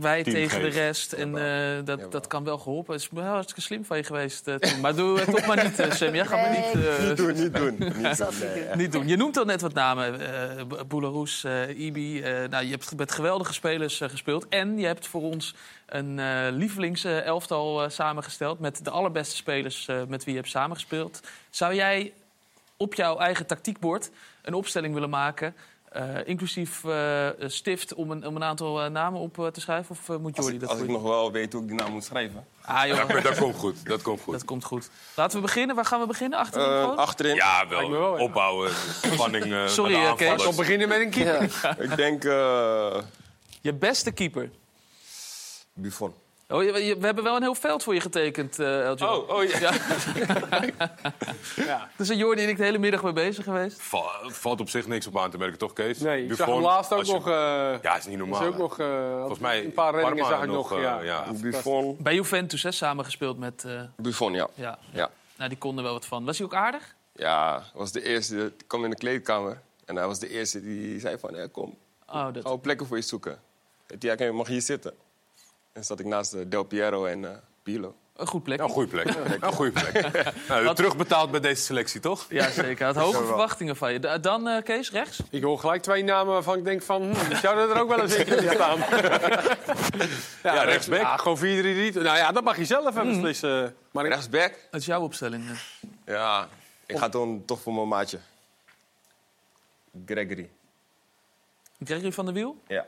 wij tegen de rest. En eh, dat, dat kan wel geholpen. Het is wel hartstikke slim van je geweest eh, toen. Maar doe het toch maar niet, eh, Sam. Jij gaat me Nee. niet, eh, Niet doen, niet doen. [laughs] Niet doen, nee, niet. Je noemt al net wat namen. eh Boularoes, eh Ibi. eh, nou, je hebt met geweldige spelers gespeeld. En je hebt voor ons een eh lievelingselftal eh, samengesteld... met de allerbeste spelers eh, met wie je hebt samengespeeld. Zou jij op jouw eigen tactiekbord een opstelling willen maken... eh, inclusief eh, stift om een, om een aantal eh, namen op te schrijven? Of moet Als Jordi ik, dat als ik nog wel weet hoe ik die naam moet schrijven. Ah, joh, Ja, [laughs] dat komt goed. Dat komt goed. dat komt goed. Laten we beginnen. Waar gaan we beginnen? Achterin Eh, achterin, Ja, wel. wel, ja. Opbouwen, spanning. eh, [laughs] Sorry, Kees. Dan beginnen met een keeper. ik denk eh Je beste keeper. Buffon. Oh, je- je- we hebben wel een heel veld voor je getekend, eh LJ. Oh, oh ja. Ja. [laughs] Daar zijn Jordi en ik de hele middag mee bezig geweest. Va- valt op zich niks op aan te merken, toch, Kees? Nee, ik zag hem laatst ook je- nog... eh, Ja, is niet normaal. is ook nog eh, Volgens mij een paar reddingen Parma zag ik nog. nog, ja. eh, ja. Buffon. Bij Juventus, hè, samengespeeld met... eh, Buffon, ja. ja. Ja. Nou, die konden wel wat van. Was hij ook aardig? Ja, hij was de eerste. Ik kwam in de kleedkamer. En hij was de eerste die zei van, ja, kom, Oh, dat... gaan we plekken voor je zoeken. Ja, mag je hier zitten? En zat ik naast eh, Del Piero en eh Pirlo. Een goed plek. Ja, een goede plek. [laughs] Een goede plek. [laughs] Nou, terugbetaald met deze selectie, toch? Ja, zeker. Had hoge verwachtingen van je. Da- Dan, eh, Kees, rechts? Ik hoor gelijk twee namen waarvan ik denk van... Hm, zouden er ook wel eens in kunnen [laughs] staan. ja, rechtsback. Ja, gewoon 4-3-3. Nou ja, dat mag je zelf even beslissen. Maar ik, Rechtsback? Dat is jouw opstelling. Ja, ik ga dan toch voor mijn maatje. Gregory. Gregory van der Wiel? Ja.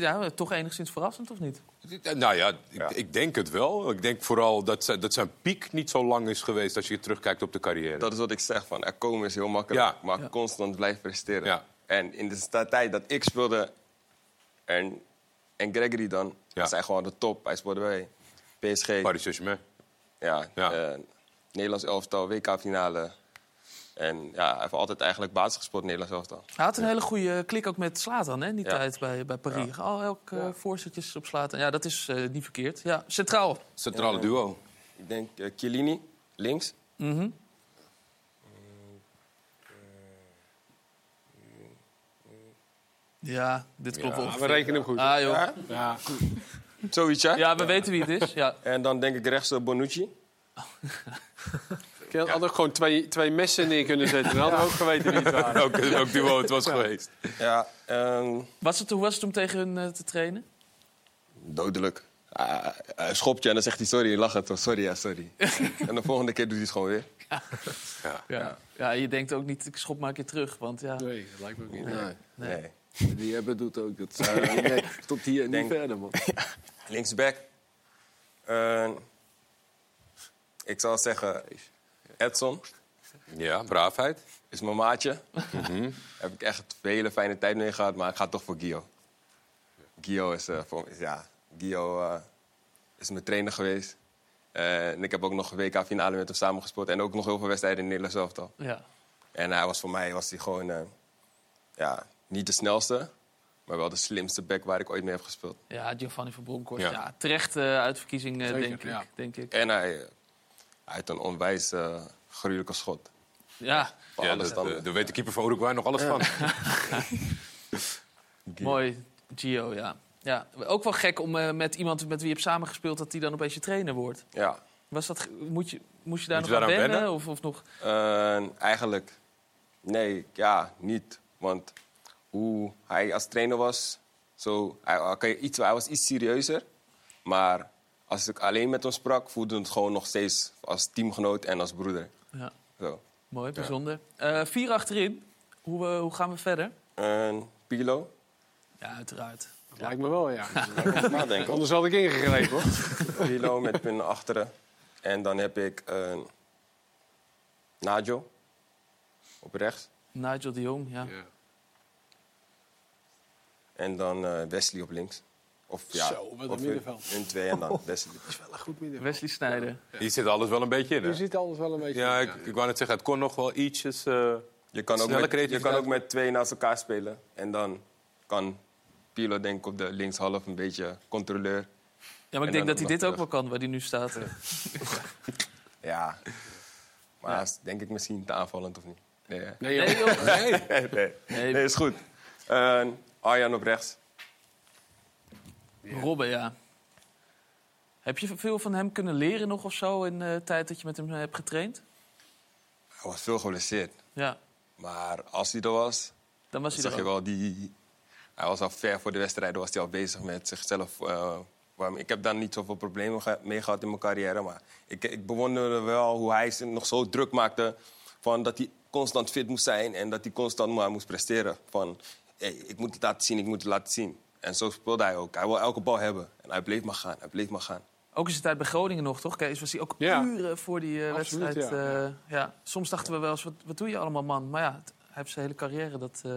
Ja, toch enigszins verrassend, of niet? Nou ja, ik, ik denk het wel. Ik denk vooral dat, dat zijn piek niet zo lang is geweest als je terugkijkt op de carrière. Dat is wat ik zeg, van er komen is heel makkelijk, Ja. maar Ja. constant blijven presteren. Ja. En in de tijd dat ik speelde en, en Gregory dan, Ja. was hij gewoon de top. Hij speelde bij PSG, Paris Saint-Germain. ja, Ja. eh, Nederlands elftal, WK-finale. En ja, hij heeft altijd eigenlijk basis gespeeld, Nederlands elftal. Hij had een hele goede klik ook met Slatan, hè, in die Ja. tijd bij, bij Paris. Al elk eh, voorzetjes op Slatan. Ja, dat is eh, niet verkeerd. Ja, centraal. Centrale duo. Ik denk uh, Chiellini, links. Mhm. Ja, dit klopt Ja, wel. We rekenen hem goed. Ah, joh. Ja? Ja. Zoiets, hè? Ja, we weten wie het is. Ja. En dan denk ik rechts uh, Bonucci. [laughs] Ik had ook gewoon twee, twee messen neer kunnen zetten. Dan hadden we ook geweten wie het waren. [laughs] Ook, ook duo het was geweest. Ja, ehm, Was het, hoe was het om tegen hun eh, te trainen? dodelijk. Ah, hij schopt je en dan zegt hij sorry, lach het. Sorry, ja, sorry. [laughs] en de volgende keer doet hij het gewoon weer. Ja. ja, je denkt ook niet, ik schop maar een keer terug. Want ja, Nee, dat lijkt me ook niet. Nee. Nee. Die hebben doet ook. Dat uh, [laughs] nee, tot hier en niet verder, man. Linksback. Eh, ik zal zeggen, Edson Ja, braafheid. is mijn maatje. [laughs] Heb ik echt een hele fijne tijd mee gehad, maar ik ga toch voor Gio. Gio is, eh, voor, is- ja, Gio eh, is mijn trainer geweest. Eh, en ik heb ook nog een WK-finale met hem samengespeeld. En ook nog heel veel wedstrijden in Nederland zelf ja. En hij was voor mij was hij gewoon eh, ja, niet de snelste, maar wel de slimste back waar ik ooit mee heb gespeeld. ja Giovanni van Bronckhorst. Ja. Ja. terecht eh, uitverkiezing, Zeker, denk, ja. ik, denk ik. En hij, hij heeft een onwijs eh, gruwelijke schot. Ja, Ja, dat, standen. eh, daar weet de keeper van Uruguay nog alles van. [laughs] [laughs] mooi. Gio, ja. ja. Ook wel gek om eh, met iemand met wie je hebt samengespeeld... dat die dan opeens je trainer wordt. Ja, Was dat, moet je, moest je daar Moet nog je aan wennen? wennen? Of, of nog... Eh, eigenlijk, nee, ja, niet. Want hoe hij als trainer was, zo, hij, iets, hij was iets serieuzer. Maar als ik alleen met hem sprak, voelde het gewoon nog steeds als teamgenoot en als broeder. Ja, Zo. mooi, bijzonder. Eh, vier achterin. Hoe, eh, hoe gaan we verder? En Pilo, Ja, uiteraard. Dat lijkt me wel, ja. [laughs] Nadenken. Anders had ik ingegrepen, hoor. [laughs] Pilo met pin naar achteren. En dan heb ik een Najo op rechts. Nigel de Jong, ja. Ja. En dan eh, Wesley op links. Of ja, Zo, wat een of middenveld. Hun twee en dan Wesley. Wel een goed midden. Wesley Snijder. Hier zit alles wel een beetje in, hè? Je ziet alles wel een beetje. Ja, ik, ik wou net zeggen, het kon nog wel ietsjes... eh, Je kan, ook Snelle met, je creativiteit. kan ook met twee naast elkaar spelen. En dan kan Pilo denk ik op de linkshalf een beetje controleur. Ja, maar ik En denk dan dat hij nog dit ook terug. wel kan, waar hij nu staat. Ja. [laughs] Maar is denk ik misschien te aanvallend of niet? Nee, hè? Nee, joh. [laughs] Nee, nee. nee. Nee, Nee, is goed. Eh, Arjan op rechts. Robben, ja. Heb je veel van hem kunnen leren nog of zo in de tijd dat je met hem eh, hebt getraind? Hij was veel geblesseerd. Ja, Maar als hij er was, dan was dan hij zag er je wel die... Hij was al ver voor de wedstrijden, was hij al bezig met zichzelf. eh, warm. ik heb daar niet zoveel problemen mee gehad in mijn carrière. Maar ik, ik bewonderde wel hoe hij zich nog zo druk maakte... Van dat hij constant fit moest zijn en dat hij constant maar moest presteren. Van, hey, ik moet het laten zien, ik moet het laten zien. En zo speelde hij ook. Hij wil elke bal hebben. En hij bleef maar gaan, hij bleef maar gaan. Ook in zijn tijd bij Groningen nog, toch? Kees was hij ook Ja. uren voor die eh, Absoluut, wedstrijd. ja. eh, ja. Soms dachten we wel eens, wat, wat doe je allemaal, man? Maar ja, het- hij heeft zijn hele carrière dat eh,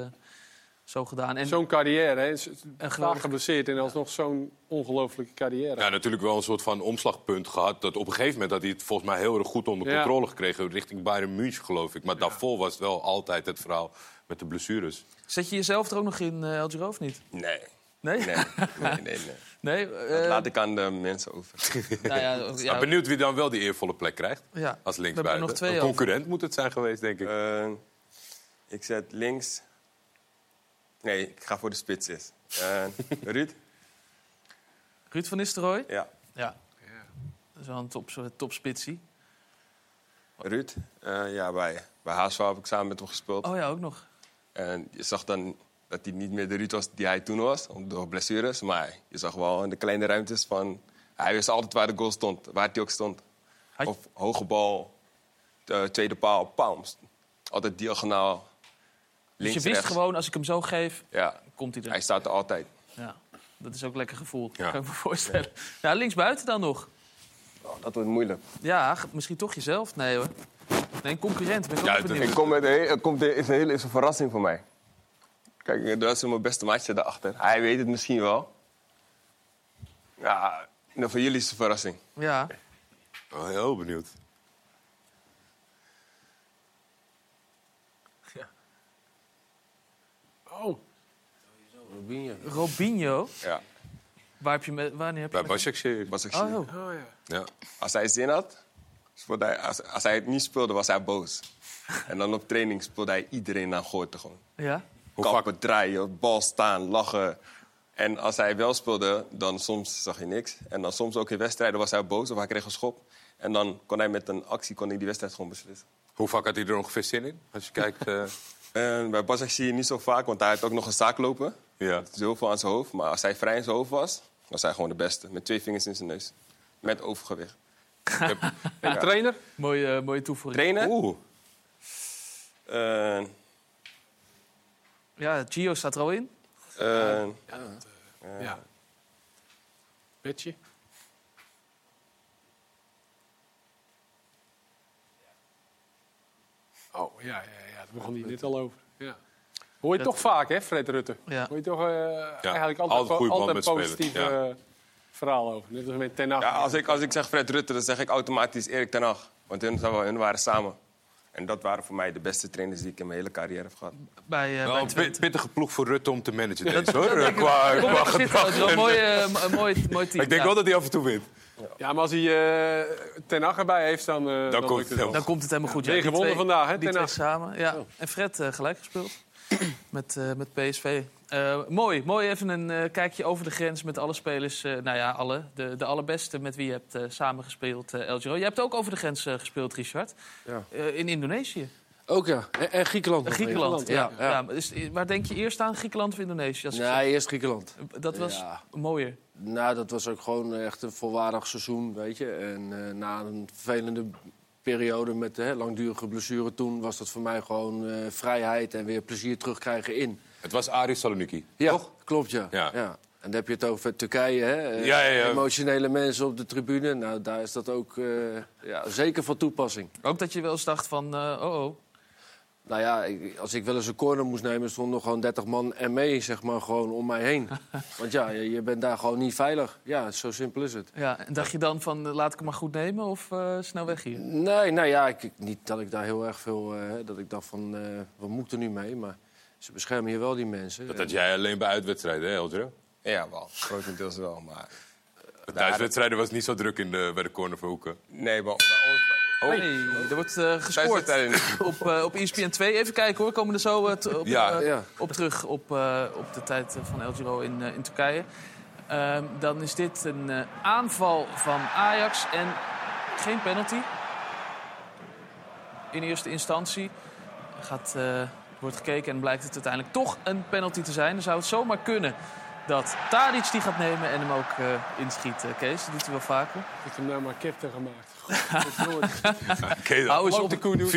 zo gedaan. En Zo'n carrière, hè. Vaak geweldig- geblesseerd en alsnog zo'n ongelooflijke carrière. Ja, natuurlijk wel een soort van omslagpunt gehad. Dat op een gegeven moment had hij het volgens mij heel erg goed onder Ja. controle gekregen. Richting Bayern München, geloof ik. Maar daarvoor was het wel altijd het verhaal met de blessures. Zet je jezelf er ook nog in, uh, El Giro, of niet? Nee, [laughs] Nee? nee, nee, nee. nee. Nee? Dat eh, laat ik aan de mensen over. [laughs] nou ja, Ja. ja, benieuwd wie dan wel die eervolle plek krijgt. ja. Als er linksbuiten. nog twee Een over. concurrent moet het zijn geweest, denk ik. Eh, ik zet links. Nee, ik ga voor de spits is. Eh, Ruud? [laughs] Ruud van Nistelrooy? Ja, Ja. Dat is wel een top, topspitsie. Ruud. Eh, ja, bij, bij HSV heb ik samen met hem gespeeld. Oh ja, ook nog. En je zag dan dat hij niet meer de Ruud was die hij toen was, door blessures. Maar je zag wel in de kleine ruimtes van... Hij wist altijd waar de goal stond, waar hij ook stond. Had- Of hoge bal, de tweede paal, palms. Altijd diagonaal, Dus links, je wist rechts. gewoon, als ik hem zo geef, Ja, komt hij er. hij staat er altijd. Ja. Dat is ook lekker gevoel, Ja. kan ik me voorstellen. Ja, linksbuiten dan nog. Oh, dat wordt moeilijk. Ja, misschien toch jezelf? Nee hoor. Nee, een concurrent. Ben ik Ja, benieuwd. Ik kom met een, het komt, is een hele is een verrassing voor mij. Kijk, dat is mijn beste maatje daarachter. Hij weet het misschien wel. Ja, nou, voor jullie is het een verrassing. Ja, Oh, heel benieuwd. Oh, Robinho. Robinho. Ja, Waar heb je met, wanneer heb je Bij ik Oh, oh. oh ja. Ja. Als hij zin had, speelde hij, als, als hij het niet speelde, was hij boos. En dan op training speelde hij iedereen aan gooten gewoon. Ja? Hoe vaak, Kappen, draaien, bal staan, lachen. En als hij wel speelde, dan soms zag je niks. En dan soms ook in wedstrijden was hij boos of hij kreeg een schop. En dan kon hij met een actie kon hij die wedstrijd gewoon beslissen. hoe vaak had hij er ongeveer zin in? Als je kijkt... eh, [laughs] En bij Basak zie je niet zo vaak, want hij had ook nog een zaak lopen. ja. Het is heel veel aan zijn hoofd. Maar als hij vrij in zijn hoofd was, was hij gewoon de beste. Met twee vingers in zijn neus. Met overgewicht. [laughs] En trainer? Mooie, eh, mooie toevoeging. Trainen? Oeh. Eh, Ja, Gio staat er al in. eh, Ja. Petje? Oh, ja, ja, ja. Daar begon hij net al over. Ja. Hoor je toch vaak, hè, Fred Rutte? Ja. Hoor je toch eh, eigenlijk altijd, altijd altijd positief ja. eh, verhaal over. Net als met Ten Hag. ja, als, ik, als ik zeg Fred Rutte, dan zeg ik automatisch Erik ten Hag. Want hun, hun waren samen. En dat waren voor mij de beste trainers die ik in mijn hele carrière heb gehad. Bij, eh bij een pittige ploeg voor Rutte om te managen, deze, dat hoor. denk ik- Qua, qua gedrag. wel een en- mooi, eh, mooi, mooi team. Ik denk Ja. wel dat hij af en toe wint. Ja, maar als hij eh Ten Hag erbij heeft, dan, eh, komt het. Dan komt het helemaal goed. Ja, gewonnen twee- vandaag, hè, Die twee samen. Ja. En Fred eh, gelijk gespeeld [clears throat] met, eh, met PSV. Eh, mooi, mooi even een eh, kijkje over de grens met alle spelers. nou ja, alle. De, de allerbeste met wie je hebt samengespeeld, El Giro. Je hebt ook over de grens gespeeld, Richard. Ja. In Indonesië. Ook ja. En, en Griekenland. nog Griekenland, ja. Ja, maar is, waar denk je eerst aan? Griekenland of Indonesië? Als Nee, eerst Griekenland. dat was mooier. Nou, dat was ook gewoon echt een volwaardig seizoen, weet je. En na een vervelende periode met hè, langdurige blessure toen... was dat voor mij gewoon eh, vrijheid en weer plezier terugkrijgen in. Het was Aris Saloniki. Ja, klopt, ja. Ja. ja. En dan heb je het over Turkije, hè? Eh, Ja, ja, ja. Emotionele mensen op de tribune. Nou, daar is dat ook eh, ja, zeker van toepassing. Ook dat je wel eens dacht van, eh, oh oh. Nou ja, ik- als ik wel eens een corner moest nemen... stonden er gewoon 30 man en mee, zeg maar, gewoon om mij heen. [laughs] Want ja, je, je bent daar gewoon niet veilig. Ja, zo simpel is het. Ja, en dacht je dan van, eh, laat ik hem maar goed nemen of eh, snel weg hier? Nee, nou ja, ik, niet dat ik daar heel erg veel... eh, dat ik dacht van, eh, wat moet ik er nu mee? Maar ze beschermen hier wel die mensen. Dat had jij alleen bij uitwedstrijden, hè, Eldro? Ja, wel. Grotendeels wel. Maar Bij thuiswedstrijden was het niet zo druk in de, bij de corner voor Hoeken. nee, wel. Bij ons, Oh. er wordt eh, gescoord niet. [laughs] op, eh op ESPN 2. Even kijken hoor, we komen er zo eh, op, Ja. Ja. op terug op, eh, op de tijd van El Giro in, eh, in Turkije. Ehm, dan is dit een aanval van Ajax en geen penalty. In eerste instantie gaat, eh, wordt gekeken en blijkt het uiteindelijk toch een penalty te zijn. Dan zou het zomaar kunnen dat Tadic die gaat nemen en hem ook eh, inschiet. eh, Kees, dat doet hij wel vaker. Ik heb hem nou maar captain gemaakt. [laughs] [laughs] Hou eens op. de koe doen.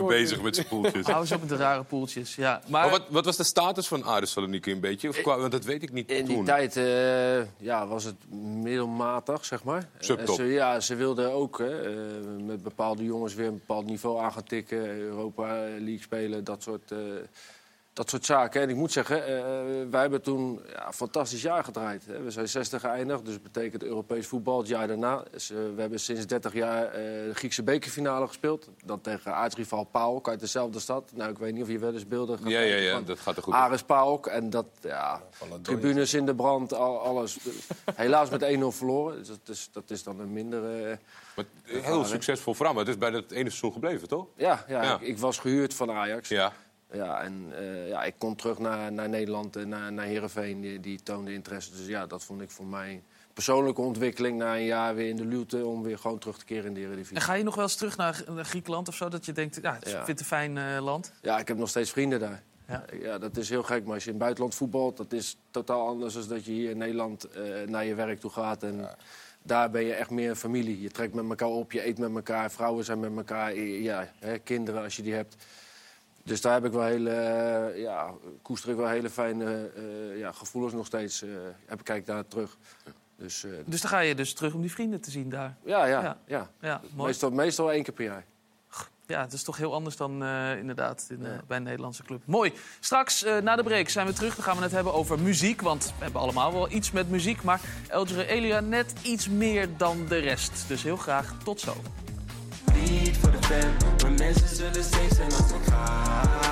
24-7 bezig met zijn poeltjes. Hou eens op met de rare poeltjes. Ja, maar Maar wat, wat was de status van Aris Saloniki een beetje? Of qua, want dat weet ik niet In die tijd eh, ja, was het middelmatig, zeg maar. Subtop. En Ze, ja, ze wilden ook hè, eh, met bepaalde jongens weer een bepaald niveau aan gaan tikken. Europa League spelen, dat soort, eh, dat soort zaken. En ik moet zeggen, eh, wij hebben toen ja, een fantastisch jaar gedraaid. Hè. We zijn 60 geëindigd, dus dat betekent Europees voetbal het jaar daarna. Dus, eh, we hebben sinds 30 jaar eh, de Griekse bekerfinale gespeeld. Dat tegen aartsrivaal PAOK uit dezelfde stad. Nou, ik weet niet of je wel eens beelden gaat Ja, ja, ja, dat gaat er goed. Ares PAOK. En dat, ja, tribunes in de brand, al, alles. Helaas met 1-0 verloren. Dus dat is, dat is dan een mindere... Maar heel succesvol verhaal, maar het is bij dat ene seizoen gebleven, toch? Ja, ja, Ja. Ik, ik was gehuurd van Ajax. Ja. Ja, en eh, ja, ik kon terug naar, naar Nederland en naar, naar Heerenveen. Die, die toonde interesse. Dus ja, dat vond ik voor mij persoonlijke ontwikkeling... na een jaar weer in de luwte om weer gewoon terug te keren in de Eredivisie. En ga je nog wel eens terug naar, naar Griekenland of zo? Dat je denkt, ja, ik Ja. vind het een fijn eh, land. Ja, ik heb nog steeds vrienden daar. Ja. Ja. dat is heel gek. Maar als je in het buitenland voetbalt, dat is totaal anders dan dat je hier in Nederland eh, naar je werk toe gaat. En daar ben je echt meer een familie. Je trekt met elkaar op, je eet met elkaar, vrouwen zijn met elkaar, ja, hè, kinderen als je die hebt. Dus daar heb ik wel hele, eh, ja, koester ik wel hele fijne eh, ja, gevoelens nog steeds. eh heb ik kijk daar terug. Dus Dus dan ga je dus terug om die vrienden te zien daar. ja, ja, Ja. ja. Meestal, meestal één keer per jaar. Ja, het is toch heel anders dan inderdaad in, bij een Nederlandse club. Mooi. Straks na de break zijn we terug. Dan gaan we het hebben over muziek. Want we hebben allemaal wel iets met muziek. Maar Eldre Elia net iets meer dan de rest. Dus heel graag tot zo. Niet voor de fan, maar mensen zullen safe zijn als ik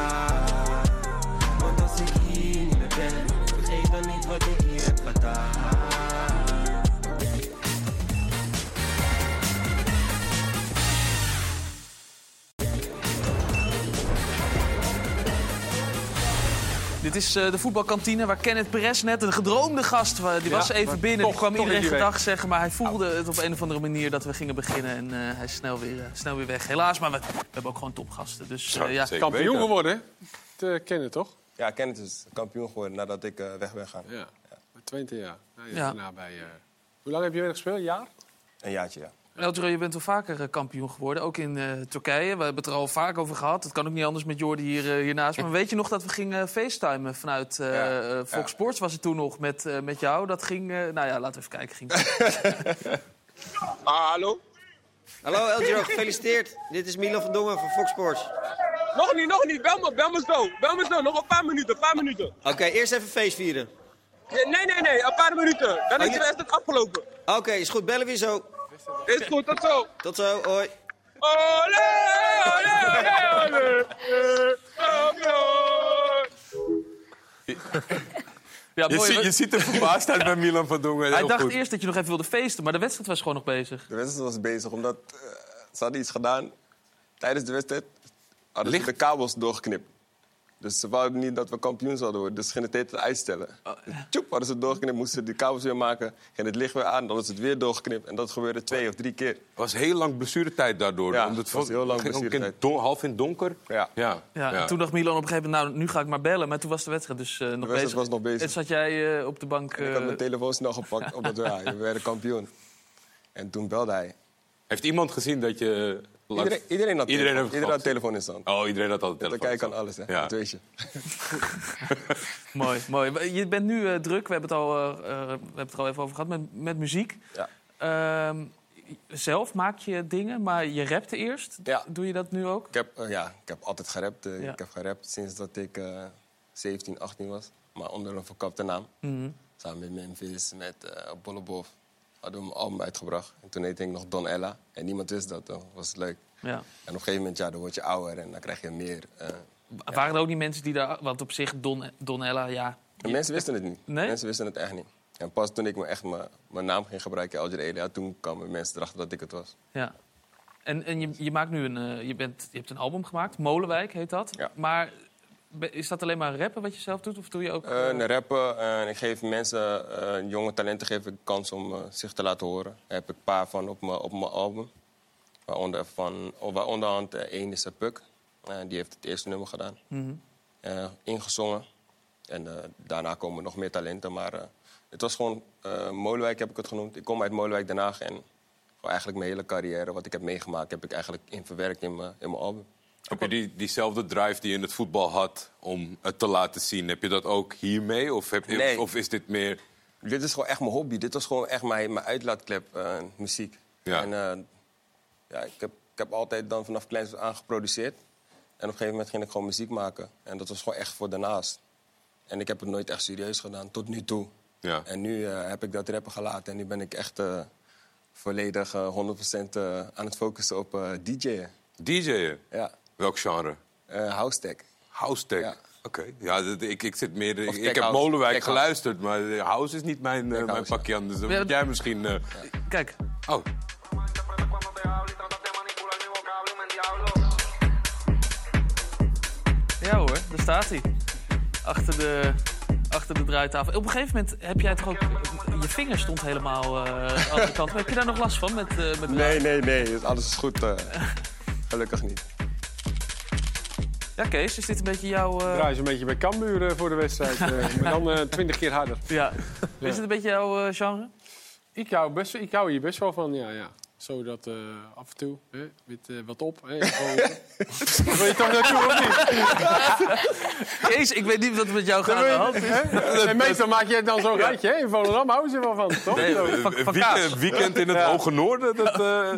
Dit is eh, de voetbalkantine waar Kenneth Perez net, een gedroomde gast, wa- die was Ja, even binnen. toch- die kwam toch iedereen gedag zeggen, maar hij voelde het op een of andere manier dat we gingen beginnen. En eh, hij is snel weer, eh, snel weer weg. Helaas, maar we, we hebben ook gewoon topgasten. Dus eh, ja, zeker Kampioen weten. geworden, hè? Te kennen, toch? Ja, Kenneth is kampioen geworden nadat ik eh, weg ben gaan. Ja. Met 20 jaar. Nou, Ja. bij, eh, Hoe lang heb je weer gespeeld? Een jaar? Een jaartje, ja. Eldre, je bent wel vaker eh, kampioen geworden, ook in eh, Turkije. We hebben het er al vaak over gehad. Het kan ook niet anders met Jordi hier, eh, hiernaast. Maar weet je nog dat we gingen facetimen vanuit eh, Ja, eh, Fox ja. Sports? Was het toen nog met, eh, met jou? Dat ging, eh, nou ja, laten we even kijken. Ging... [laughs] hallo? Hallo Eldro, gefeliciteerd. Dit is Milan van Dongen van Fox Sports. Nog niet, nog niet. Bel me, bel me zo. Bel me zo. Nog een paar minuten, een paar minuten. Oké, eerst even feest vieren. Nee, nee, nee. Een paar minuten. Dan is Oh, de je- wedstrijd afgelopen. Oké, is goed. Bellen weer zo. Is goed, tot zo. Tot zo, hoi. Olé, olé, olé, olé. Ja, Je, mooi, je ziet er verbaasd uit bij Milan van Dongen. Hij dacht goed. eerst dat je nog even wilde feesten, maar de wedstrijd was gewoon nog bezig. De wedstrijd was bezig, omdat eh, ze hadden iets gedaan. Tijdens de wedstrijd hadden ze de kabels doorgeknipt. Dus ze wouden niet dat we kampioen zouden worden. Dus ze gingen het uitstellen. Dus tjoep, hadden ze het doorgeknipt, moesten ze die kabels weer maken. Ging het licht weer aan, dan ze het weer doorgeknipt. En dat gebeurde twee of drie keer. Het was heel lang blessuretijd daardoor. Ja, Omdat het was heel lang in blessuretijd. don- half in het donker. Ja. Ja. Ja, En toen dacht Milan op een gegeven moment, nou, nu ga ik maar bellen. Maar toen was de wedstrijd dus eh, nog wedstrijd bezig. was nog bezig. En zat jij eh, op de bank... Ik had eh, mijn telefoon snel gepakt, omdat ja, we werden kampioen. En toen belde hij. Heeft iemand gezien dat je... langs- Iedereen, iedereen had Iedereen telefoon, heeft iedereen had telefoon in stand. Oh, iedereen had altijd Dan telefoon. kijk aan alles, hè. Ja. Dat weet je. [laughs] Mooi, mooi. Je bent nu eh, druk, we hebben, het al, eh, eh, we hebben het er al even over gehad, met, met muziek. Ja. Ehm, zelf maak je dingen, maar je rapte eerst. Ja. Doe je dat nu ook? Ik heb, ja, ik heb altijd gerapt. Ja. Ik heb gerapt sinds dat ik eh 17, 18 was. Maar onder een verkapte naam. Mhm. Samen met Memphis, met eh Bollebof. Hadden we een album uitgebracht. En toen heette ik nog Don Ella. En niemand wist dat, dat was leuk. Ja. En op een gegeven moment, ja, dan word je ouder en dan krijg je meer. eh, Waren er ook niet mensen die daar... Want op zich, Don, Donella, ja... En mensen wisten het niet. Nee? Mensen wisten het echt niet. En pas toen ik me echt mijn- naam ging gebruiken, Alger Elia, toen kwamen mensen erachter dat ik het was. Ja. En, en je, je, maakt nu een, eh, je, bent, je hebt een album gemaakt, Molenwijk heet dat. Ja. Maar is dat alleen maar rappen wat je zelf doet? Of doe je ook... Eh, eh, een rappen en ik geef mensen, eh, jonge talenten, geef ik kans om eh, zich te laten horen. Daar heb ik een paar van op mijn op mijn album. Waaronder, van, waaronder hand, eh, één is Puk. Eh, die heeft het eerste nummer gedaan. Eh, ingezongen. En eh, daarna komen nog meer talenten. Maar eh, het was gewoon eh, Molenwijk heb ik het genoemd. Ik kom uit Molenwijk Den Haag. En eigenlijk mijn hele carrière, wat ik heb meegemaakt, heb ik eigenlijk in verwerkt in mijn, in mijn album. Heb je die, diezelfde drive die je in het voetbal had om het te laten zien? Heb je dat ook hiermee? Of, heb, je- Nee. of is dit meer... Dit is gewoon echt mijn hobby. Dit was gewoon echt mijn, mijn uitlaatklep, eh, muziek. Ja. En eh, ja, ik, heb, ik heb altijd dan vanaf kleins aan geproduceerd. En op een gegeven moment ging ik gewoon muziek maken. En dat was gewoon echt voor daarnaast. En ik heb het nooit echt serieus gedaan, tot nu toe. Ja. En nu eh, heb ik dat rappen gelaten. En nu ben ik echt volledig eh, 100% eh, aan het focussen op DJ'en. DJ'en? Ja. Welk genre? Eh house tech. House tech? Ja. Oké. Ja, dat- ik, ik zit meer... Ik, heb house. Molenwijk Tech house. geluisterd, maar eh, house is niet mijn, eh, mijn pakje aan. Dus dan moet jij misschien... eh, Kijk, Oh, ja hoor, daar staat hij. Achter de, achter de draaitafel. Op een gegeven moment heb jij toch ook... Je vinger stond helemaal eh, aan de andere kant. Maar heb je daar nog last van met, eh met Nee, nee, nee. Alles is goed. eh. gelukkig niet. Ja, Kees, is dit een beetje jouw... eh, Draai ze een beetje bij Cambuur eh, voor de wedstrijd. eh, [laughs] maar dan twintig keer harder. ja. Is het een beetje jouw genre? Ik hou, best, ik hou hier best wel van, ja. ja. Zodat eh, af en toe hè, met, eh, wat op. Hè, [laughs] wil je toch naartoe of niet? [laughs] Jezus, ik weet niet wat er met jou gaat is. En [laughs] meestal maak jij dan zo'n rijtje. hè? In Volendam houden ze wel van, toch? Nee, van- van Weekend, in het Ja. Hoge Noorden, dat eh,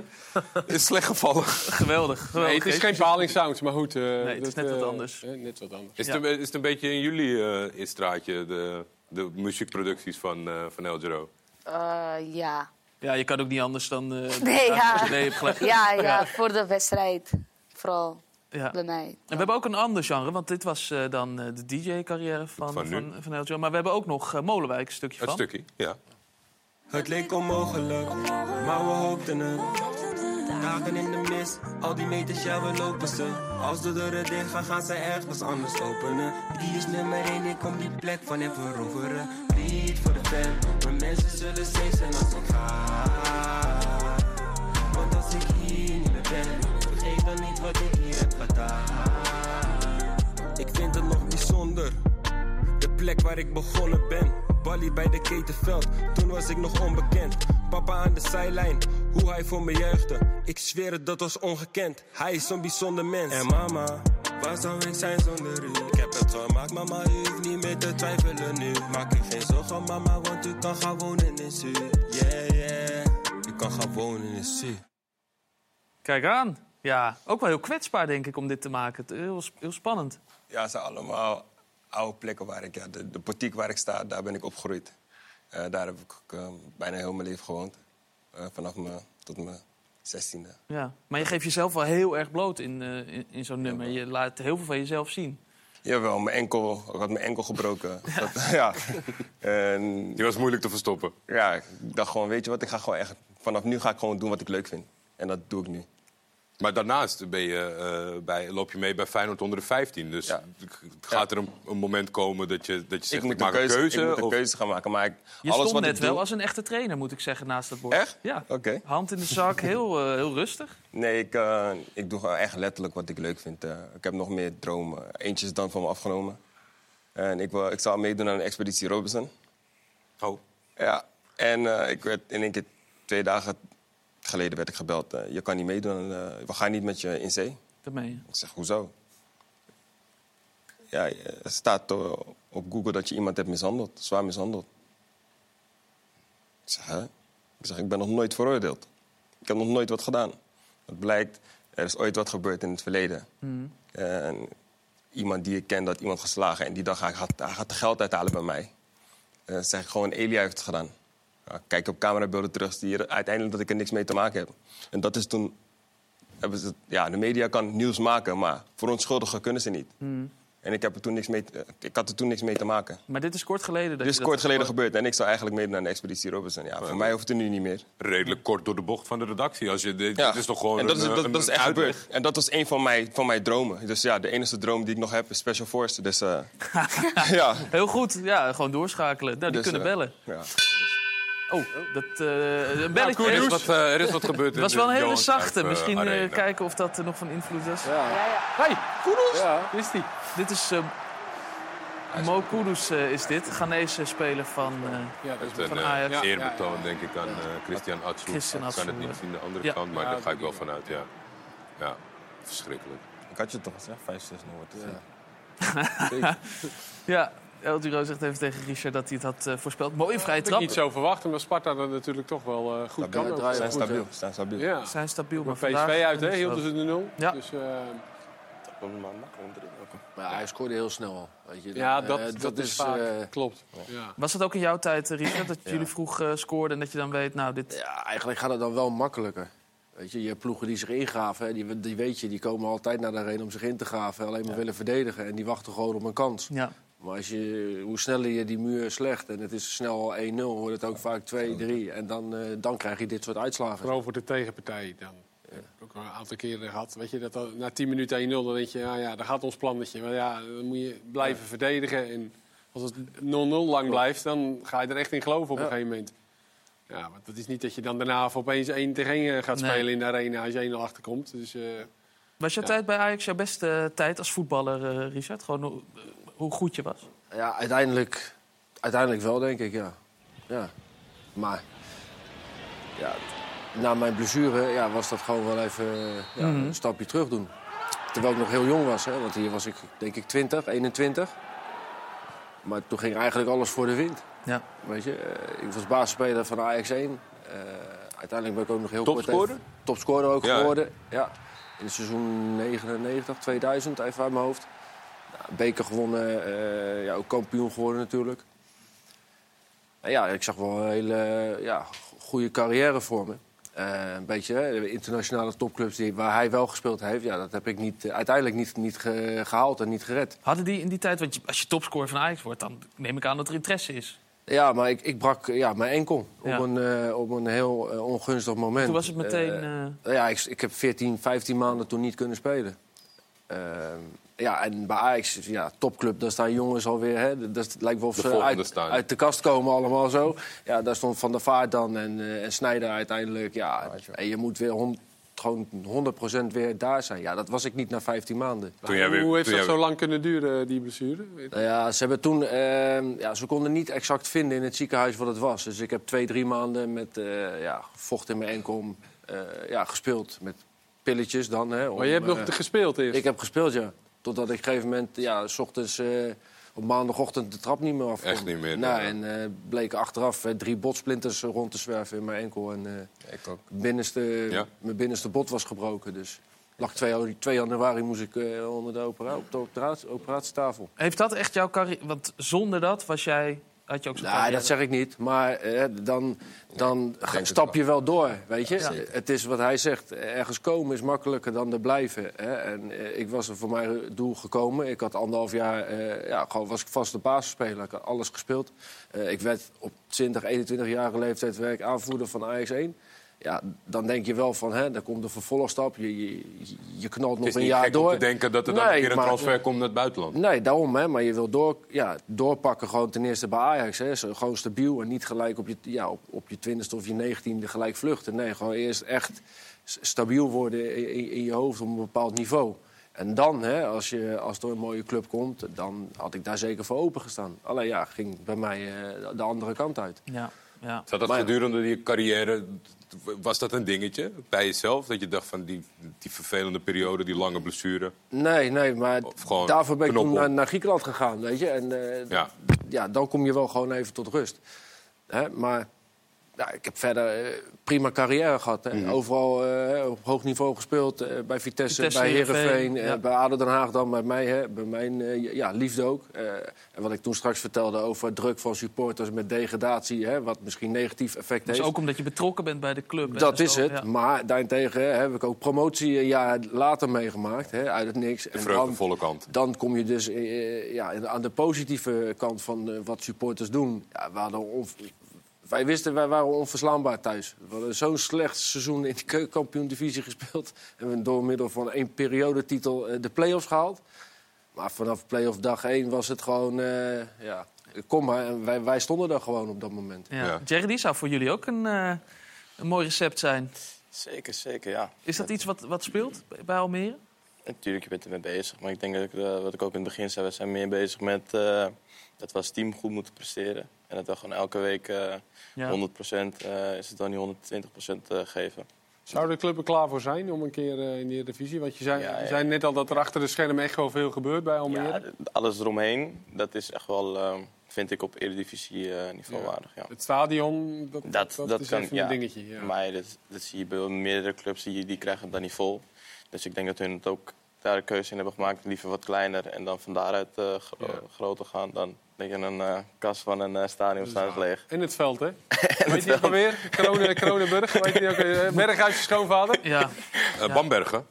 is slecht gevallen. Geweldig. geweldig. Nee, het is geen paling sounds, maar goed. eh, het is net wat eh, anders. eh, net wat anders. Is, het, een, is het een beetje in jullie eh in straatje, de, de muziekproducties van, eh van El Giro? Eh, ja. Ja, je kan ook niet anders dan... eh, [laughs] Nee, ja. Nee, je hebt gelijk. Ja, ja, voor de wedstrijd. Vooral Ja. bij mij. En we hebben ook een ander genre, want dit was eh, dan eh, de DJ-carrière van, Van van, van. Maar we hebben ook nog Molenwijk, een stukje Het van. stukje, ja. Het leek onmogelijk, maar we hoopten het. Dagen in de mist, al die meters, ja, we lopen ze. Als de deuren dicht gaan, gaan ze ergens anders openen. Die is nummer 1, ik kom die plek van hem veroveren. Lied voor de fan, mijn mensen zullen safe zijn als ik ga. Want als ik hier niet meer ben, vergeet dan niet wat ik hier heb gedaan. Ik vind het nog bijzonder. De plek waar ik begonnen ben. Bali bij de ketenveld, toen was ik nog onbekend. Papa aan de zijlijn, hoe hij voor me juichte. Ik zweer het, dat was ongekend. Hij is zo'n bijzonder mens. En mama, waar zou ik zijn zonder u? Ik heb het gemaakt, mama, u hoeft niet meer te twijfelen nu. Maak je geen zorgen, mama, want u kan gaan wonen in Zuid. Yeah, yeah, u kan gaan wonen in Zuid. Kijk aan. Ja, ook wel heel kwetsbaar, denk ik, om dit te maken. Het- Heel, heel spannend. Ja, het zijn allemaal oude plekken waar ik... Ja, de, de portiek waar ik sta, daar ben ik opgegroeid. Eh, daar heb ik eh, bijna heel mijn leven gewoond. Eh, vanaf mijn tot mijn zestiende. Ja. Maar je geeft jezelf wel heel erg bloot in, eh, in, in zo'n nummer. Je laat heel veel van jezelf zien. Jawel, mijn enkel, ik had mijn enkel gebroken. [laughs] Dat, [laughs] ja. En, Die was moeilijk te verstoppen. ja, ik dacht gewoon, weet je wat, ik ga gewoon echt... Vanaf nu ga ik gewoon doen wat ik leuk vind. En dat doe ik nu. Maar daarnaast ben je, eh, bij, loop je mee bij Feyenoord onder de 15. Dus Ja. gaat er een, een moment komen dat je, dat je zegt, Ik een maak keuze, een keuze? ik moet een of- keuze gaan maken. Maar ik, Je alles stond wat net ik wel doe, als een echte trainer, moet ik zeggen, naast het bord. Echt? Ja. Oké. Hand in de zak, [laughs] heel, eh, heel rustig. Nee, ik, eh, ik doe gewoon echt letterlijk wat ik leuk vind. Ik heb nog meer dromen. Eentje is dan van me afgenomen. En ik, wil, ik zal meedoen aan de expeditie Robinson. Oh. Ja, en eh, ik werd in één keer twee dagen geleden werd ik gebeld. eh, je kan niet meedoen, eh, we gaan niet met je in zee. Dat meen je. Ik zeg, hoezo? Ja, er staat eh, op Google dat je iemand hebt mishandeld, zwaar mishandeld. Ik zeg, hè? Ik zeg, ik ben nog nooit veroordeeld. Ik heb nog nooit wat gedaan. Het blijkt, er is ooit wat gebeurd in het verleden. En iemand die ik ken, dat iemand geslagen. En die dag hij gaat, hij gaat geld uithalen bij mij. Dan zeg ik gewoon, Elia heeft het gedaan. Ja, kijk op camerabeelden terug, zie je uiteindelijk dat ik er niks mee te maken heb. En dat is toen hebben ze, ja, de media kan nieuws maken, maar verontschuldigen kunnen ze niet. En ik, heb er toen niks mee, te- ik had er toen niks mee te maken. Maar dit is kort geleden. Dat Dit is dat kort geleden gebeurd en ik zou eigenlijk meedoen aan de expeditie Robinson. Ja, voor mij hoeft het nu niet meer. Redelijk kort door de bocht van de redactie. Als je, dit, Ja. dit is toch gewoon en dat is, een, dat, een- dat is echt uitleg. gebeurd. En dat was een van mijn, van mijn dromen. Dus ja, de enige droom die ik nog heb is Special Force. Dus eh, [laughs] [laughs] ja. Heel goed, ja, gewoon doorschakelen. Nou, die Dus, kunnen eh, bellen. ja. Oh, dat, eh een belletje. Er is wat, eh, er is wat gebeurd. Het was wel een hele Johan zachte. Eh, Misschien eh, kijken of dat nog van invloed was. Hey, Koedels? Ja. Is die? Dit is... eh, Mo Kudus eh, is dit. Ghanese speler van... eh, Ja, is van een Ajax. eh, Ja, eerbetoon, denk ik, aan eh, Christian Atsu. Christian Ik kan het Atsu, niet zien, de andere ja. kant, maar Ja, daar ga ik wel vanuit, ja. Ja, verschrikkelijk. Ik had je toch gezegd, 5, 6 0 wordt het. Ja, [laughs] El Giro zegt even tegen Richard dat hij het had eh, voorspeld. Mooie vrije had ik trap. niet zo verwacht, maar Sparta dat natuurlijk toch wel eh, goed kan. Stabiel. ook. Ze zijn goed, stabiel. zijn stabiel. Ja. Ze zijn stabiel, maar Maar vandaag... PSV uit, hè? Hielden ze de nul. Ja. Dus, eh, een maandag onder de welkom. Maar hij scoorde heel snel al. Weet je. ja, Eh, dat, dat, is vaak. eh, Klopt. Ja. Was dat ook in jouw tijd, eh, Richard, dat jullie vroeg eh, scoorden... en dat je dan weet, nou, dit... Ja, eigenlijk gaat het dan wel makkelijker. Weet je, je hebt ploegen die zich ingraven, hè, die, die weet je, die komen altijd naar de arena om zich in te graven. Alleen maar willen verdedigen en die wachten gewoon op een kans. Ja. Maar als je, hoe sneller je die muur slecht en het is snel al 1-0, wordt het ook vaak 2-3. En dan, eh, dan krijg je dit soort uitslagen. Vooral voor de tegenpartij dan. Ik heb ook al een aantal keren gehad. Weet je, dat al- na 10 minuten 1-0, dan denk je, ja, ja, daar gaat ons plannetje. Maar ja, dan moet je blijven verdedigen. En als het 0-0 lang blijft, dan ga je er echt in geloven op een gegeven moment. Ja, want het is niet dat je dan daarna opeens 1 tegen 1 gaat Nee. spelen in de arena als je 1-0 achterkomt. Dus eh, Was jouw Ja. tijd bij Ajax jouw beste eh, tijd als voetballer, eh, Richard? Gewoon hoe, goed je was? Ja, uiteindelijk, uiteindelijk wel, denk ik, ja. ja. Maar ja, na mijn blessure ja, was dat gewoon wel even ja, Mhm. een stapje terug doen. Terwijl ik nog heel jong was, hè, want hier was ik denk ik 20, 21. Maar toen ging eigenlijk alles voor de wind. Ja. Weet je, eh, ik was basisspeler van Ajax 1. Eh, uiteindelijk ben ik ook nog heel kort... Topscorer? even- Topscorer ook Ja. geworden, ja. In het seizoen 99, 2000, even uit mijn hoofd. Beker gewonnen, eh, ja, ook kampioen geworden natuurlijk. En ja, ik zag wel een hele ja, goede carrière voor me. Eh, een beetje hè, internationale topclubs die, waar hij wel gespeeld heeft. Ja, dat heb ik niet, eh, uiteindelijk niet, niet ge- gehaald en niet gered. Hadden die in die tijd, want als je topscorer van Ajax wordt, dan neem ik aan dat er interesse is. Ja, maar ik, ik brak ja, mijn enkel Ja. op, een, op een heel ongunstig moment. Toen was het meteen... Ja, ik, ik heb 14, 15 maanden toen niet kunnen spelen. Ja, en bij Ajax, ja, topclub, daar staan jongens alweer. Hè, dat het lijkt wel of ze uit, de kast komen allemaal zo. Ja, daar stond Van der Vaart dan en, eh en Snijder uiteindelijk. Ja, en je moet weer gewoon 100% weer daar zijn. Ja, dat was ik niet na 15 maanden. Toen jij weer- Hoe heeft toen dat jij zo lang kunnen duren, die blessure? Nou ja, ze hebben toen, ehm, ja, ze konden niet exact vinden in het ziekenhuis wat het was. Dus ik heb twee, drie maanden met eh, ja, vocht in mijn enkel eh, ja, gespeeld. Met pilletjes dan. Hè, om, Maar je hebt nog eh, gespeeld eerst? Ik heb gespeeld, ja. Totdat ik op een gegeven moment, ja, s ochtends, eh, op maandagochtend de trap niet meer af kon. Echt niet meer, Nou, nee. en eh bleken achteraf eh, drie botsplinters rond te zwerven in mijn enkel. En eh, Ik ook. binnenste, Ja. mijn binnenste bot was gebroken. Dus lag 2, 2 januari moest ik eh, onder de opera, op de operatie- operatietafel. heeft dat echt jouw carrière... Want zonder dat was jij, had je ook zo'n Nou, dat zeg ik niet. Maar eh, dan, dan stap je wel door, weet je. Ja. Het is wat hij zegt. Ergens komen is makkelijker dan er blijven. Hè? En eh, ik was er voor mijn doel gekomen. Ik had anderhalf jaar, eh, ja, gewoon was ik vaste basisspeler. Ik had alles gespeeld. Eh, ik werd op 20, 21-jarige leeftijd werd ik aanvoerder van Ajax 1. Ja, dan denk je wel van, hè, dan komt de vervolgstap. Je, je, je knalt Het nog is een niet jaar gek door. om te denken dat er dan Nee, een keer een maar- transfer komt naar het buitenland. Nee, daarom. Hè, maar je wil door, ja, doorpakken gewoon ten eerste bij Ajax. Hè, zo, gewoon stabiel en niet gelijk op je, ja, op, op je twintigste of je negentiende gelijk vluchten. Nee, gewoon eerst echt stabiel worden in, je hoofd op een bepaald niveau. En dan, hè, als, je, als er een mooie club komt, dan had ik daar zeker voor open gestaan. Alleen ja, ging bij mij eh, de andere kant uit. Ja, ja. Zat dat gedurende je carrière, was dat een dingetje bij jezelf? Dat je dacht van die, die vervelende periode, die lange blessure? Nee, nee, maar daarvoor ben ik toen naar Griekenland gegaan, weet je. En eh, Ja. ja, dan kom je wel gewoon even tot rust. Hè? Maar ja, ik heb verder eh, prima carrière gehad. Hè? Mhm. Overal eh, op hoog niveau gespeeld. eh, bij Vitesse, Vitesse, bij Heerenveen, bij ADO Den Haag dan, bij mij. Hè? Bij mijn eh, ja, liefde ook. Eh, en wat ik toen straks vertelde over druk van supporters met degradatie... Hè? wat misschien negatief effect Dus heeft. ook omdat je betrokken bent bij de club. Dat zo, is het. ja. Maar daarentegen hè, heb ik ook promotie een jaar later meegemaakt. Hè, uit het niks. De En dan, vreugdevolle kant. dan kom je dus ja, aan de positieve kant van wat supporters doen. Ja, we hadden wij wisten, wij waren onverslaanbaar thuis. We hadden zo'n slecht seizoen in de keukenkampioen-divisie gespeeld. En we hebben door middel van één periodetitel eh, de play-offs gehaald. Maar vanaf play-off dag één was het gewoon... eh, ja, kom maar. En wij, wij stonden daar gewoon op dat moment. Ja. Ja. Jerry, die zou voor jullie ook een, eh, een mooi recept zijn. Zeker, zeker, ja. Is dat iets wat, wat speelt bij Almere? Natuurlijk, je bent ermee bezig. Maar ik denk dat ik, eh, wat ik ook in het begin zei, we zijn meer bezig met eh, dat we als team goed moeten presteren. En dat we gewoon elke week eh Ja. 100% eh, is het dan niet 120% eh, geven. Zou de club er klaar voor zijn om een keer in de Eredivisie? Want je zei, Ja, ja. je zei net al dat er achter de schermen echt wel veel gebeurt bij Almere. Alles eromheen, dat is echt wel, eh, vind ik, op eredivisie eh, niveau Ja. waardig. Ja. Het stadion, dat, Dat, dat, dat, is kan, even ja. een dingetje. Ja. Maar dat, dat zie je bij meerdere clubs, die, die krijgen dat niet vol. Dus ik denk dat hun het ook daar een keuze in hebben gemaakt. Liever wat kleiner en dan van daaruit eh, gro- Ja. groter gaan. Dan denk je een eh kas van een eh, stadion staat leeg. In het veld, hè? [laughs] Weet je ook alweer? Kronen, Kronenburg, weet je ook? Berghuis, je schoonvader? Ja, Eh, Bambergen.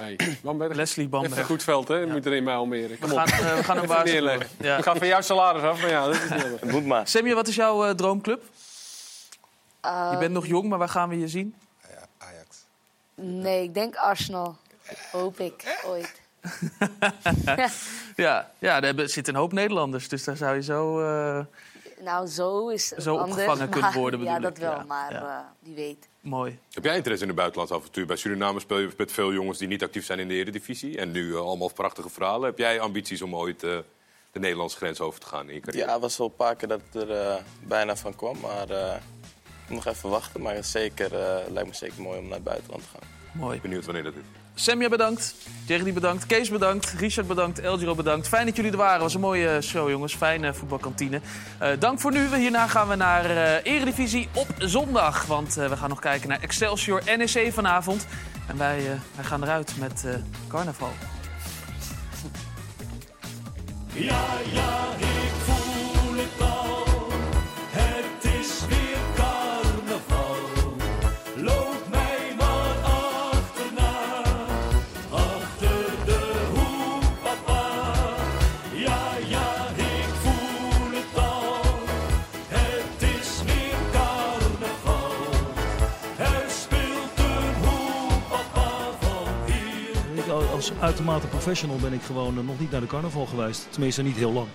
Nee, Bamberg. Leslie Even Bamberg. goed veld, hè? Moet erin bij Almere. We Kom op. gaan, we gaan hem Even waarschuwen. neerleggen. Ja. Ik ga van jouw salaris af, maar ja, dat is niet [laughs] moet maar. Semje, wat is jouw droomclub? Eh, Je bent nog jong, maar waar gaan we je zien? Ja. Nee, ik denk Arsenal. Hoop ik, ooit. Ja, ja er zitten een hoop Nederlanders, dus daar zou je zo... eh, Nou, zo is het Zo anders. opgevangen kunnen worden, Ja, bedoel dat ik. wel, Ja, maar ja. eh, wie weet. mooi. Heb jij interesse in een buitenlands avontuur? Bij Suriname speel je met veel jongens die niet actief zijn in de Eredivisie. En nu eh, allemaal prachtige verhalen. Heb jij ambities om ooit eh, de Nederlandse grens over te gaan in je carrière? Ja, het was wel een paar keer dat het er eh, bijna van kwam. Maar eh, Nog even wachten, maar zeker, eh, lijkt me zeker mooi om naar het buitenland te gaan. Mooi. Benieuwd wanneer dat is. Semja bedankt, Jerry bedankt, Kees bedankt, Richard bedankt, Elgiro bedankt. Fijn dat jullie er waren. was een mooie show, jongens. Fijne voetbalkantine. Eh, dank voor nu. Hierna gaan we naar eh Eredivisie op zondag. Want eh, we gaan nog kijken naar Excelsior NEC vanavond. En wij, eh, wij gaan eruit met eh, carnaval. Ja, ja, ik uitermate professional ben ik gewoon eh, nog niet naar de carnaval geweest. Tenminste, niet heel lang.